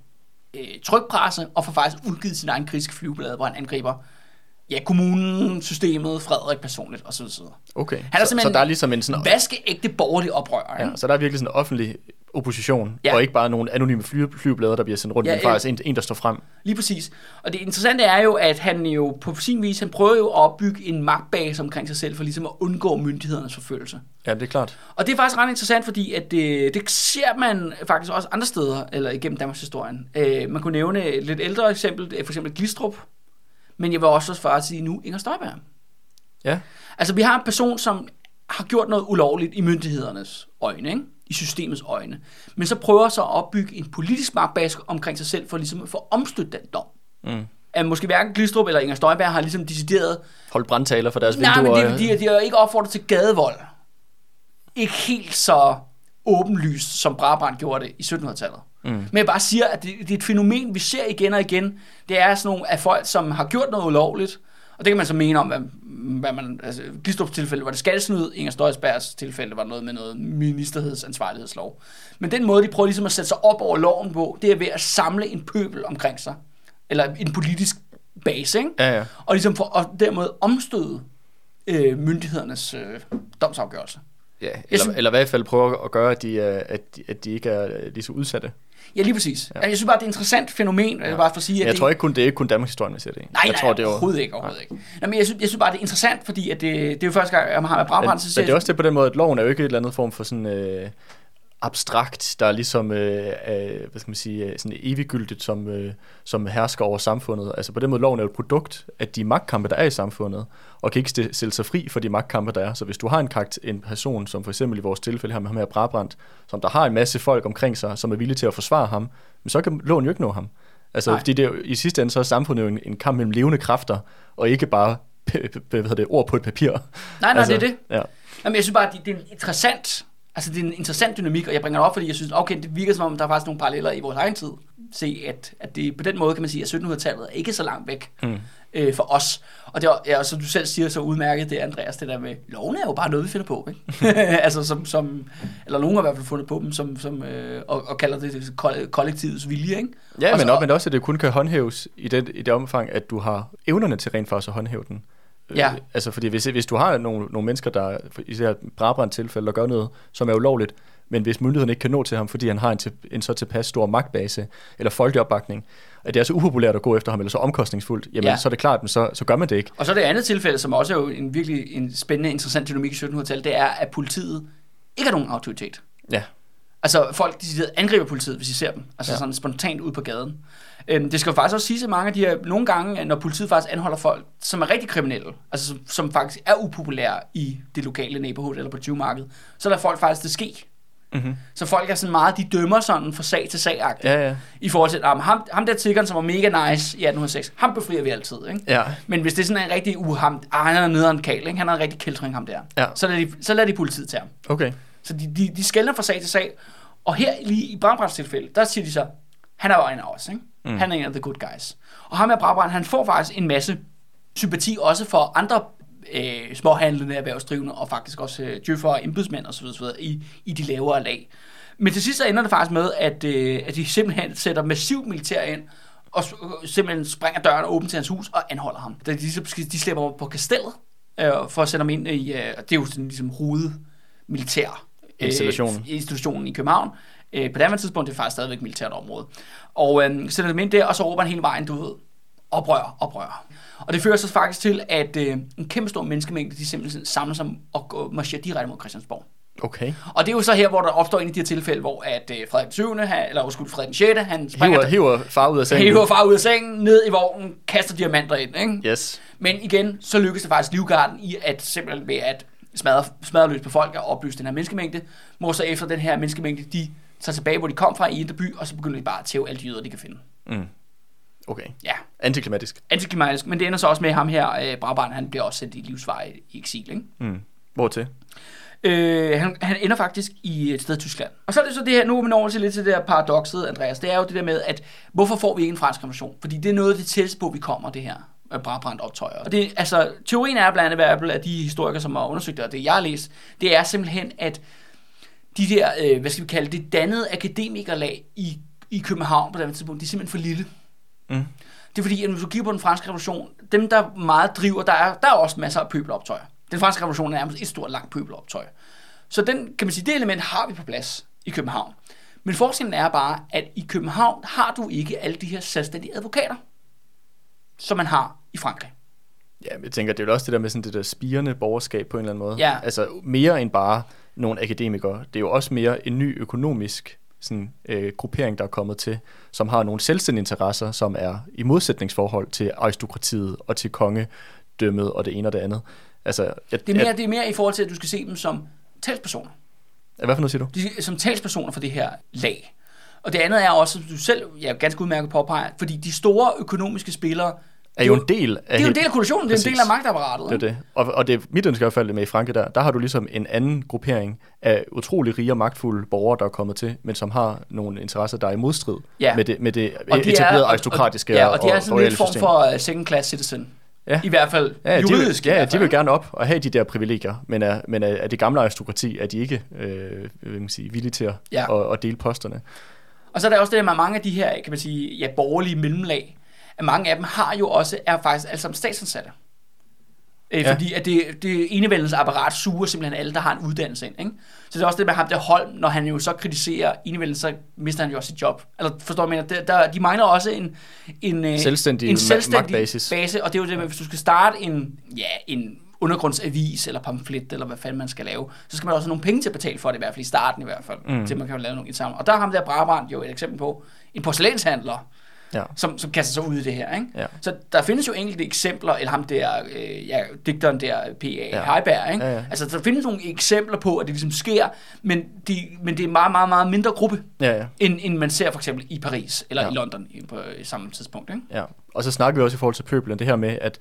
øh, trykpresse, og får faktisk udgivet sin egen kritiske flyveblad, hvor han angriber ja, kommunen, systemet, Frederik personligt osv. Okay, Han er så, så der er ligesom en sådan... vaskeægte borgerlig oprører. Ja, så der er virkelig sådan en offentlig opposition, Ja. og ikke bare nogle anonyme fly, flyveblade, der bliver sendt rundt, Ja, men faktisk en, en, der står frem. Lige præcis. Og det interessante er jo, at han jo på sin vis, han prøver jo at opbygge en magtbase omkring sig selv, for ligesom at undgå myndighedernes forfølgelse. Ja, det er klart. Og det er faktisk ret interessant, fordi at det, det ser man faktisk også andre steder, eller igennem Danmarks historien. Øh, man kunne nævne et lidt ældre eksempel, øh, for eksempel Glistrup, men jeg vil også faktisk sige nu Inger Støjberg. Ja, Altså vi har en person, som har gjort noget ulovligt i myndighedernes øjne, ikke? i systemets øjne, men så prøver så at opbygge en politisk magtbase omkring sig selv, for ligesom at få omstødt den dom. mm. At måske hverken Glistrup eller Inger Støjberg har ligesom decideret hold brandtaler for deres Nej, vinduer. men det, de, de, de har ikke opfordret til gadevold. Ikke helt så åbenlyst, som Brabrand gjorde det i 1700-tallet. Mm. Men jeg bare siger, at det, det er et fænomen, vi ser igen og igen. Det er sådan nogle af folk, som har gjort noget ulovligt, og det kan man så mene om, hvad, hvad man... Altså, Glistrups tilfælde var det skattesnyd, Inger Støjsbergs tilfælde var noget med noget ministerhedsansvarlighedslov. Men den måde, de prøver ligesom at sætte sig op over loven på, det er ved at samle en pøbel omkring sig. Eller en politisk base, ikke? Ja, ja. og ligesom for at dermed omstøde øh, myndighedernes øh, domsafgørelse. Ja, eller, synes- eller i hvert fald prøve at gøre, at de, er- at de, at de ikke er øh, lige så udsatte. Ja, lige præcis. Ja. Jeg synes bare, det er et interessant fænomen, ja. bare for at sige, at jeg det, tror ikke kun, det er ikke kun Danmarks historie, man ser det. Nej, jeg nej, tror, det jo, overhovedet ikke, overhovedet ikke. Nej, men jeg synes, jeg synes bare, det er interessant, fordi at det, det er jo første gang, jeg har med Brabrand, så siger men det er også det på den måde, at loven er jo ikke et eller andet form for sådan øh, abstrakt, der er ligesom, øh, øh, hvad skal man sige, øh, sådan eviggyldigt, som, øh, som hersker over samfundet. Altså på den måde, loven er et produkt af de magtkampe, der er i samfundet, og kan ikke st- stille sig fri for de magtkampe, der er. Så hvis du har en, karakter, en person, som for eksempel i vores tilfælde her med ham her Brabrand, som der har en masse folk omkring sig, som er villige til at forsvare ham, men så kan loven jo ikke nå ham. Altså, Nej. fordi det er i sidste ende, så er samfundet jo en, en kamp mellem levende kræfter, og ikke bare hvad hedder det, ord på et papir. Nej, nej, altså, det er det. Ja. Jamen, jeg synes bare, det, det er interessant, altså det er en interessant dynamik, og jeg bringer det op, fordi jeg synes, okay, det virker som om, der er faktisk nogle paralleller i vores egen tid. Se, at, at det på den måde kan man sige, at 1700-tallet er ikke så langt væk mm. øh, for os. Og det er, ja, som du selv siger så udmærket, det er Andreas, det der med, loven er jo bare noget, vi finder på, ikke? altså som, som, eller nogen har i hvert fald fundet på dem, som, som, øh, og, og kalder det koll- kollektivets vilje, ikke? Ja, og men, så, også, men også, at det kun kan håndhæves i det, i det omfang, at du har evnerne til rent faktisk at håndhæve den. Øh, Ja. altså, fordi hvis, hvis du har nogle, nogle mennesker, der i det her Brabrand tilfælde, der gør noget, som er ulovligt, men hvis myndighederne ikke kan nå til ham, fordi han har en, til, en så tilpas stor magtbase, eller folkelig opbakning, at det er så upopulært at gå efter ham, eller så omkostningsfuldt, jamen Ja. så er det klart, men så, så gør man det ikke. Og så det andet tilfælde, som også er jo en virkelig en spændende, interessant dynamik i 1700-tallet, det er, at politiet ikke har nogen autoritet. Ja, Altså folk de angriber politiet, hvis de ser dem. Altså ja. Sådan spontant ud på gaden. Øhm, det skal jo faktisk også sige, at mange af de her, nogle gange, når politiet faktisk anholder folk, som er rigtig kriminelle, altså som, som faktisk er upopulære i det lokale neighborhood eller på 20 marked, så lader folk faktisk det ske. mm-hmm. Så folk er sådan meget, de dømmer sådan fra sag til sag ja, ja. I forhold til, at ham, ham der tiggeren, som var mega nice i 1806, ham befrier vi altid. Ikke? ja. Men hvis det er sådan en rigtig uh, ham, ah, han er nederen kal, ikke? han er en rigtig kældring ham der, Ja. så, lader de, så lader de politiet til ham. Okay. Så de, de, de skældner fra sag til sag. Og her lige i Brabrands tilfælde, der siger de så, han er jo en af os, ikke? Mm. Han er en af the good guys. Og ham med Brabrand, han får faktisk en masse sympati også for andre øh, småhandlende erhvervsdrivende, og faktisk også øh, djøffer og embedsmænd osv. osv. I, i de lavere lag. Men til sidst så ender det faktisk med, at, øh, at de simpelthen sætter massivt militær ind, og øh, simpelthen springer døren åben til hans hus og anholder ham. Da de, de slipper ham på kastellet, øh, for at sætte ham ind i, øh, det er jo sådan ligesom hoved militær øh, Installationen. institutionen i København. Øh, på det andet tidspunkt det er faktisk stadigvæk militært område. Og øh, sætter dem ind der, og så råber han hele vejen, du ved, oprør, oprør. Og det fører så faktisk til, at øh, en kæmpe stor menneskemængde, de simpelthen samler sig og går, marcherer direkte mod Christiansborg. Okay. Og det er jo så her, hvor der opstår en af de her tilfælde, hvor at øh, Frederik 7. Han, eller undskyld, Frederik den 6. han springer, Hiver, hiver far ud af sengen. hiver far ud af sengen, ned i vognen, kaster diamanter ind, ikke? Yes. Men igen, så lykkes det faktisk Livgarden i at simpelthen ved at smadre, smadre løs på folk og oplyse den her menneskemængde, hvor så efter den her menneskemængde, de tager tilbage, hvor de kom fra i Indre by, og så begynder de bare at tæve alle de jøder, de kan finde. Mm. Okay. Ja, Antiklimatisk. antiklimatisk, men det ender så også med ham her, øh, Brabrand, han bliver også sendt i livsvej i eksil, ikke? Mm. Hvor til? Øh, han, han ender faktisk i et sted i Tyskland. Og så er det så det her, nu er vi over til lidt til det her paradoxet, Andreas, det er jo det der med, at hvorfor får vi ikke en fransk revolution? Fordi det er noget af det tætteste på, vi kommer, det her Brabrand optøjer. Og det, altså, teorien er blandt andet af de historikere, som har undersøgt det, og det jeg har læst, det er simpelthen, at de der, øh, hvad skal vi kalde det, dannede akademikerlag i, i København på det tidspunkt, de er simpelthen for lille. Mm. Det er fordi, at hvis du kigger på den franske revolution, dem der meget driver, der er, der er også masser af pøbeloptøjer. Den franske revolution er nærmest et stort, langt pøbeloptøj. Så den, kan man sige, det element har vi på plads i København. Men forskellen er bare, at i København har du ikke alle de her selvstændige advokater, som man har i Frankrig. Ja, men jeg tænker, det er jo også det der med sådan det der spirende borgerskab på en eller anden måde. Ja. Altså mere end bare nogle akademikere. Det er jo også mere en ny økonomisk sådan, øh, gruppering, der er kommet til, som har nogle selvstændige interesser, som er i modsætningsforhold til aristokratiet og til kongedømmet og det ene og det andet. Altså, jeg, det, er mere, jeg, det er mere i forhold til, at du skal se dem som talspersoner. Hvad for noget siger du? De, som talspersoner for det her lag. Og det andet er også, som du selv ja, ganske udmærket påpeger, fordi de store økonomiske spillere, er jo en del af... Det er jo en del af koalitionen, det er en del af magtapparatet. Det er det. Og, og det er mit ønske i hvert fald med i Frankrig der, der har du ligesom en anden gruppering af utrolig rige og magtfulde borgere, der er kommet til, men som har nogle interesser, der er i modstrid ja. med det, med det de etablerede er, aristokratiske og, ja, og, de er sådan en form for uh, second class citizen. Ja. I hvert fald ja, juridisk. De vil, ja, de vil gerne op og have de der privilegier, men er, men er, er det gamle aristokrati, er de ikke øh, vil man sige, villige til at, ja. at, at dele posterne. Og så er der også det med mange af de her, kan man sige, ja, borgerlige mellemlag, at mange af dem har jo også, er faktisk alle sammen statsansatte. Øh, ja. Fordi at det, det enevældens apparat suger simpelthen alle, der har en uddannelse ind. Ikke? Så det er også det med ham der Holm, når han jo så kritiserer enevælden, så mister han jo også sit job. Eller forstår du, der, der, de mangler også en, en, øh, selvstændig, en selvstændig base. Og det er jo det med, hvis du skal starte en, ja, en undergrundsavis eller pamflet, eller hvad fanden man skal lave, så skal man også have nogle penge til at betale for det, i hvert fald i starten i hvert fald, mm. til man kan lave nogle indsamlinger. Og der har ham der Brabrand jo et eksempel på, en porcelænshandler, ja. som, som kaster sig ud i det her. Ikke? Ja. Så der findes jo enkelte eksempler, eller ham der, øh, ja, digteren der, P.A. Ja. Heiberg, ikke? Ja, ja. altså der findes nogle eksempler på, at det ligesom sker, men, de, men det er en meget, meget, meget mindre gruppe, ja, ja. End, end man ser for eksempel i Paris, eller ja. i London på i samme tidspunkt. Ikke? Ja, og så snakker vi også i forhold til pøblen, det her med, at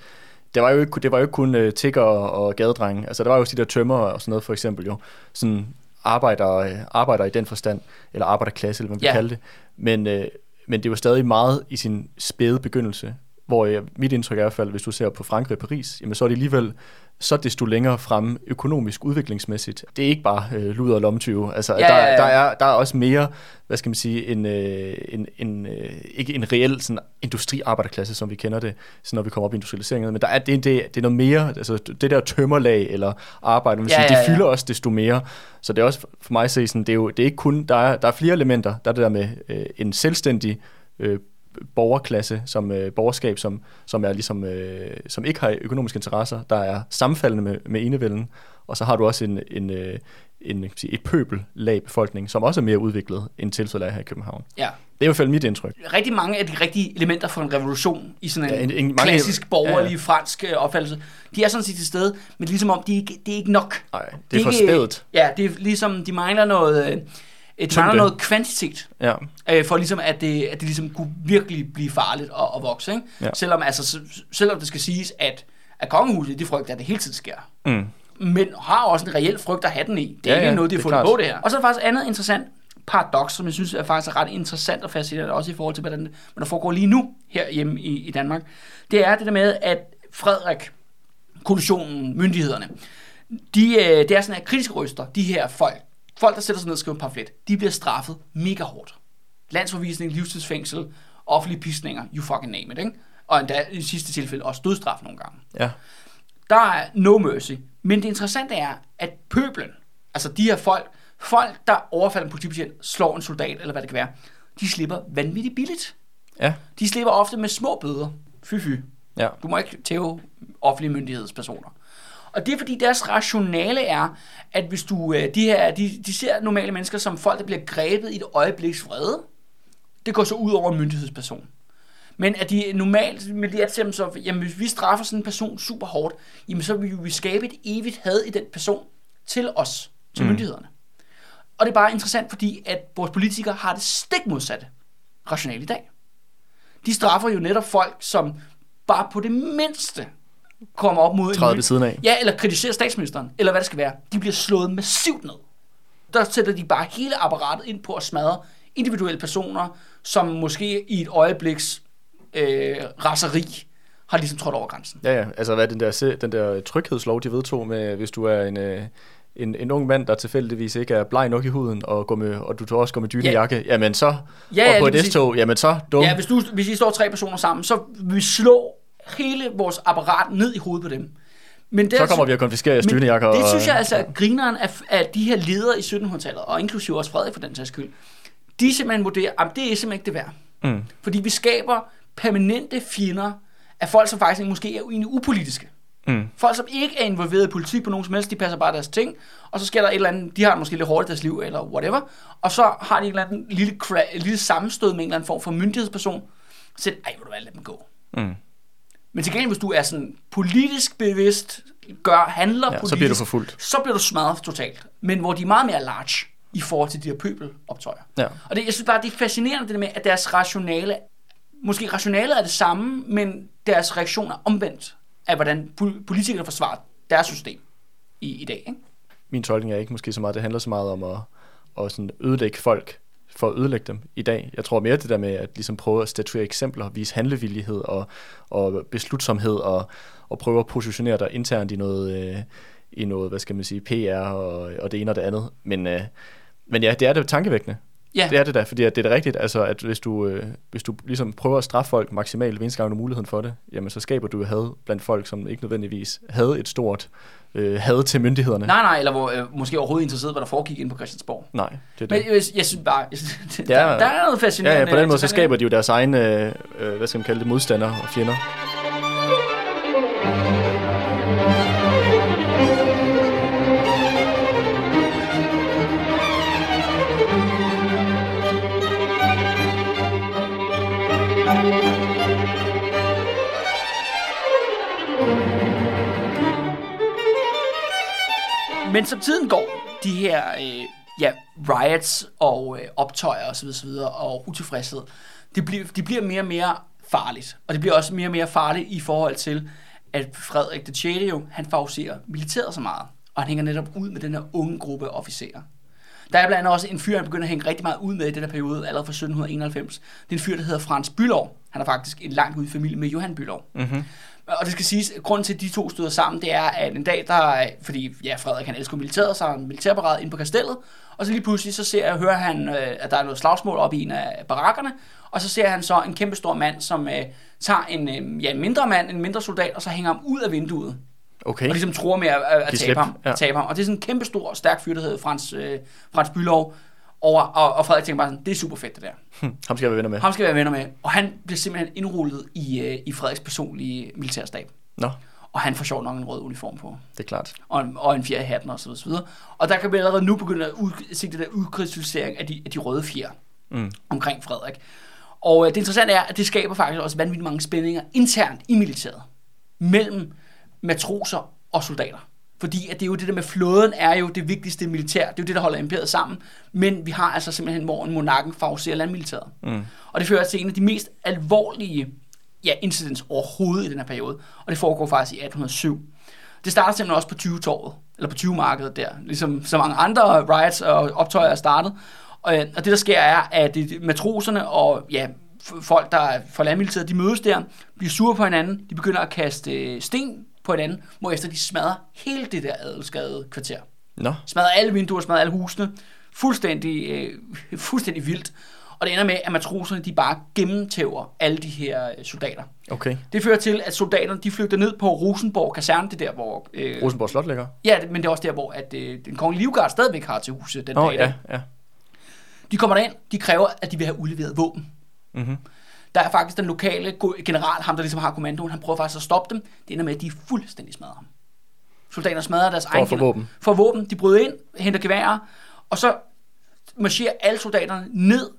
det var jo ikke, det var jo ikke kun uh, tigger og, og gadedrenge. Altså, der var jo også de der tømmer og sådan noget, for eksempel jo. Sådan arbejder, øh, arbejder i den forstand, eller arbejderklasse, eller hvad man ja. kalde det. Men, uh, men det var stadig meget i sin spæde begyndelse, hvor jeg, mit indtryk er i hvert fald, hvis du ser på Frankrig og Paris, jamen så er det alligevel så desto længere frem økonomisk udviklingsmæssigt. Det er ikke bare øh, luder og lomtyve. Altså, ja, der, ja, ja. Der, er, der er også mere, hvad skal man sige, en, øh, en, en, øh, ikke en reel sådan, industriarbejderklasse, som vi kender det, så når vi kommer op i industrialiseringen, men der er, det, det, det er noget mere, altså det der tømmerlag eller arbejde, man ja, sige, ja, ja. det fylder også desto mere. Så det er også for mig at se, sådan, det er jo det er ikke kun, der er, der er flere elementer. Der er det der med øh, en selvstændig øh, borgerklasse, som øh, borgerskab, som, som er ligesom, øh, som ikke har økonomiske interesser, der er sammenfaldende med, med enevælden, og så har du også en, en, øh, en, sige, et pøbellag befolkning, som også er mere udviklet end tilfældet er her i København. Ja. Det er i hvert fald mit indtryk. Rigtig mange af de rigtige elementer for en revolution i sådan en, ja, en, en mange, klassisk borgerlig ja, ja. fransk øh, opfattelse, de er sådan set til stede, men ligesom om, de ikke, det er ikke nok. Nej, det er, det er for spædet. Ja, det er ligesom, de mangler noget... Øh, de mangler noget kvantitet, ja. øh, for ligesom at det, at det ligesom kunne virkelig blive farligt at, at vokse. Ikke? Ja. Selvom, altså, selvom det skal siges, at, at kongehuset, de frygter, at det hele tiden sker. Mm. Men har også en reel frygt at have den i. Det er ja, ikke ja, noget, de har fundet på det her. Og så er der faktisk andet interessant paradoks, som jeg synes er faktisk ret interessant og fascinerende, også i forhold til, hvordan det, hvordan det foregår lige nu her hjemme i, i Danmark. Det er det der med, at Frederik, koalitionen, myndighederne, de, øh, det er sådan her kritiske røster, de her folk, Folk, der sætter sig ned og skriver en pamflet, de bliver straffet mega hårdt. Landsforvisning, livstidsfængsel, offentlige pisninger, you fucking name it, ikke? Og endda i sidste tilfælde også dødstraf nogle gange. Ja. Der er no mercy. Men det interessante er, at pøblen, altså de her folk, folk, der overfalder en politibetjent, slår en soldat, eller hvad det kan være, de slipper vanvittigt billigt. Ja. De slipper ofte med små bøder. Fy fy. Ja. Du må ikke tæve offentlige myndighedspersoner. Og det er fordi deres rationale er, at hvis du, øh, de her, de, de ser normale mennesker som folk, der bliver grebet i et øjebliks vrede, det går så ud over en myndighedsperson. Men at de normalt, med det er så, jamen hvis vi straffer sådan en person super hårdt, jamen så vil vi skabe et evigt had i den person til os, til mm. myndighederne. Og det er bare interessant, fordi at vores politikere har det stik modsatte rationale i dag. De straffer jo netop folk, som bare på det mindste kommer op mod... Træder ved siden af. Ja, eller kritiserer statsministeren, eller hvad det skal være. De bliver slået massivt ned. Der sætter de bare hele apparatet ind på at smadre individuelle personer, som måske i et øjebliks øh, raseri har ligesom trådt over grænsen. Ja, ja. Altså hvad den der, den der tryghedslov, de vedtog med, hvis du er en... Øh en, en ung mand, der tilfældigvis ikke er bleg nok i huden, og, går med, og du tror også går med dynejakke, ja. jamen så, ja, ja, og på et S-tog, jamen så dum. Ja, hvis, du, hvis I står tre personer sammen, så vil vi slå hele vores apparat ned i hovedet på dem. Men det så kommer vi at konfiskere jeres dynejakker. Det synes jeg altså, at grineren af, af de her ledere i 1700-tallet, og inklusive også Frederik for den sags skyld, de simpelthen vurderer, at det er simpelthen ikke det værd. Mm. Fordi vi skaber permanente fjender af folk, som faktisk måske er egentlig upolitiske. Mm. Folk, som ikke er involveret i politik på nogen som helst, de passer bare deres ting, og så sker der et eller andet, de har måske lidt hårdt i deres liv, eller whatever, og så har de et eller andet lille, lille sammenstød med en eller anden form for myndighedsperson, så ej, hvor du være, lad dem gå. Mm. Men til gengæld, hvis du er sådan politisk bevidst, gør, handler ja, politisk, så bliver du forfulgt. Så bliver du smadret totalt. Men hvor de er meget mere large i forhold til de her pøbeloptøjer. Ja. Og det, jeg synes bare, det er fascinerende det der med, at deres rationale, måske rationalet er det samme, men deres reaktion er omvendt af, hvordan politikere forsvarer deres system i, i dag. Ikke? Min tolkning er ikke måske så meget, det handler så meget om at, at sådan ødelægge folk, for at ødelægge dem i dag. Jeg tror mere det der med at ligesom prøve at statuere eksempler, vise handlevillighed og, og beslutsomhed og, og prøve at positionere dig internt i noget, øh, i noget hvad skal man sige, PR og, og det ene og det andet. Men, øh, men ja, det er det tankevækkende. Ja. Det er det da, fordi det er det rigtigt, altså, at hvis du, øh, hvis du ligesom prøver at straffe folk maksimalt, hver eneste gang muligheden for det, jamen så skaber du had blandt folk, som ikke nødvendigvis havde et stort øh, had til myndighederne. Nej, nej, eller hvor, øh, måske overhovedet interesseret, hvad der foregik ind på Christiansborg. Nej, det er det. Men jeg, jeg synes bare, jeg synes, ja, der, der er noget fascinerende. Ja, ja på den måde så skaber de jo deres egne, øh, hvad skal man kalde det, modstandere og fjender. Men som tiden går, de her øh, ja, riots og øh, optøjer osv. osv. og utilfredshed, det bliver, de bliver mere og mere farligt. Og det bliver også mere og mere farligt i forhold til, at Frederik de 6. jo, han favoriserer militæret så meget. Og han hænger netop ud med den her unge gruppe officerer. Der er blandt andet også en fyr, han begynder at hænge rigtig meget ud med i den her periode, allerede fra 1791. Det er en fyr, der hedder Frans Bylov. Han er faktisk en langt ud i familie med Johan Bylov. Mm-hmm. Og det skal siges, at grunden til, at de to støder sammen, det er, at en dag, der fordi ja, Frederik han elsker militæret, så er han militærparade ind på kastellet, og så lige pludselig, så ser jeg, hører han, øh, at der er noget slagsmål op i en af barakkerne, og så ser han så en kæmpe stor mand, som øh, tager en, øh, ja, en mindre mand, en mindre soldat, og så hænger ham ud af vinduet. Okay. Og ligesom tror med at, at, at tabe, ham, ja. tabe ham. Og det er sådan en kæmpe stor, stærk fyr, der hedder Frans, øh, Frans Bylov, over, og, og Frederik tænker bare sådan, det er super fedt det der. Hm, ham skal jeg være venner med. Ham skal jeg være venner med. Og han bliver simpelthen indrullet i, øh, i Frederiks personlige militærstab. Nå. Og han får sjovt nok en rød uniform på. Det er klart. Og en, og en fjer i hatten og så videre. Og der kan vi allerede nu begynde at ud, se det der udkrystallisering af de, af de røde fjer mm. omkring Frederik. Og øh, det interessante er, at det skaber faktisk også vanvittigt mange spændinger internt i militæret. Mellem matroser og soldater. Fordi at det er jo det der med flåden er jo det vigtigste militær. Det er jo det, der holder imperiet sammen. Men vi har altså simpelthen, hvor en monarken favoriserer landmilitæret. Mm. Og det fører til en af de mest alvorlige ja, incidents overhovedet i den her periode. Og det foregår faktisk i 1807. Det starter simpelthen også på 20-torvet, eller på 20-markedet der, ligesom så mange andre riots og optøjer er startet. Og, og det der sker er, at matroserne og ja, folk, der er fra landmilitæret, de mødes der, bliver sure på hinanden, de begynder at kaste øh, sten på hinanden, efter de smadrer hele det der adelskade kvarter. Nå. Smadrer alle vinduer, smadrer alle husene, fuldstændig, øh, fuldstændig vildt. Og det ender med, at matroserne de bare gennemtæver alle de her øh, soldater. Okay. Det fører til, at soldaterne de flygter ned på Rosenborg kaserne, det der, hvor... Øh, Rosenborg Slot ligger? Ja, men det er også der, hvor at, øh, den kongelige livgard stadigvæk har til huset den oh, dag. Ja, ja. De kommer derind, de kræver, at de vil have udleveret våben. Mm-hmm. Der er faktisk den lokale general, ham der ligesom har kommandoen, han prøver faktisk at stoppe dem. Det ender med, at de fuldstændig smadret ham. Soldaterne smadrer deres egen For våben. For våben. De bryder ind, henter geværer, og så marcherer alle soldaterne ned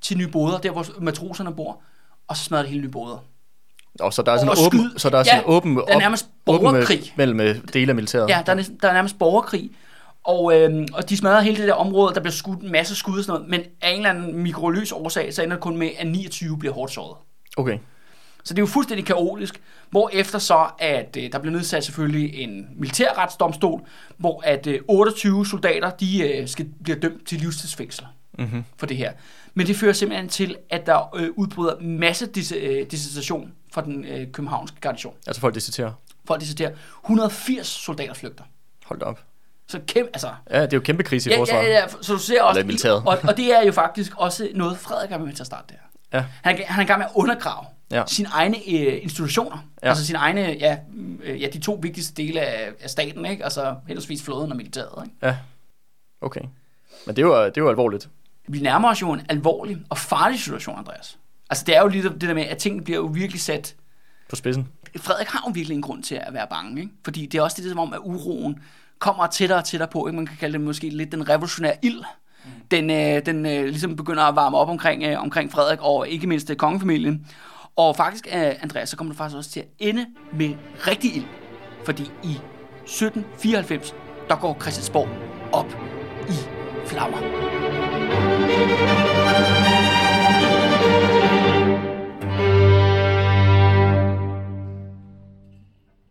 til Nye Boder, der hvor matroserne bor, og så smadrer det hele Nye Boder. Og så der er sådan en åben, så der er sådan ja, åben, der er nærmest borgerkrig. mellem øh, dele af militæret. Ja, der er, der er nærmest borgerkrig. Og, øh, og de smadrer hele det der område, der bliver skudt en masse skud og sådan noget, men af en eller anden mikroløs årsag, så ender det kun med, at 29 bliver hårdt såret. Okay. Så det er jo fuldstændig kaotisk, hvor efter så, at øh, der bliver nedsat selvfølgelig en militærretsdomstol, hvor at øh, 28 soldater, de øh, skal blive dømt til livstidsfængsel mm-hmm. for det her. Men det fører simpelthen til, at der øh, udbryder masse dis- øh, dissertation fra den øh, københavnske garnison. Altså folk disserterer? Folk disserterer. 180 soldater flygter. Hold op. Så kæmpe, altså... Ja, det er jo kæmpe krise i Ja, forsvaret. ja, ja, så du ser også... Eller. Og, og det er jo faktisk også noget, Frederik er med til at starte der. Ja. Han, er- han er i gang med at undergrave Ja. ja. sine egne øh, institutioner. Ja. Ja. Altså sine egne, ja, øh, ja, de to vigtigste dele af, af staten, ikke? Altså henholdsvis flåden og militæret, ikke? Ja, okay. Men det er jo, det er jo alvorligt. Vi nærmer os jo en alvorlig og farlig situation, Andreas. Altså det er jo lige det der med, at tingene bliver jo virkelig sat... På spidsen. Frederik har jo virkelig en grund til at være bange, ikke? Fordi det er også det, som om, at uroen kommer tættere og tættere på. Ikke? Man kan kalde det måske lidt den revolutionære ild. Den, øh, den øh, ligesom begynder at varme op omkring, øh, omkring Frederik og ikke mindst øh, kongefamilien. Og faktisk, øh, Andreas, så kommer det faktisk også til at ende med rigtig ild. Fordi i 1794, der går Christiansborg op i flammer.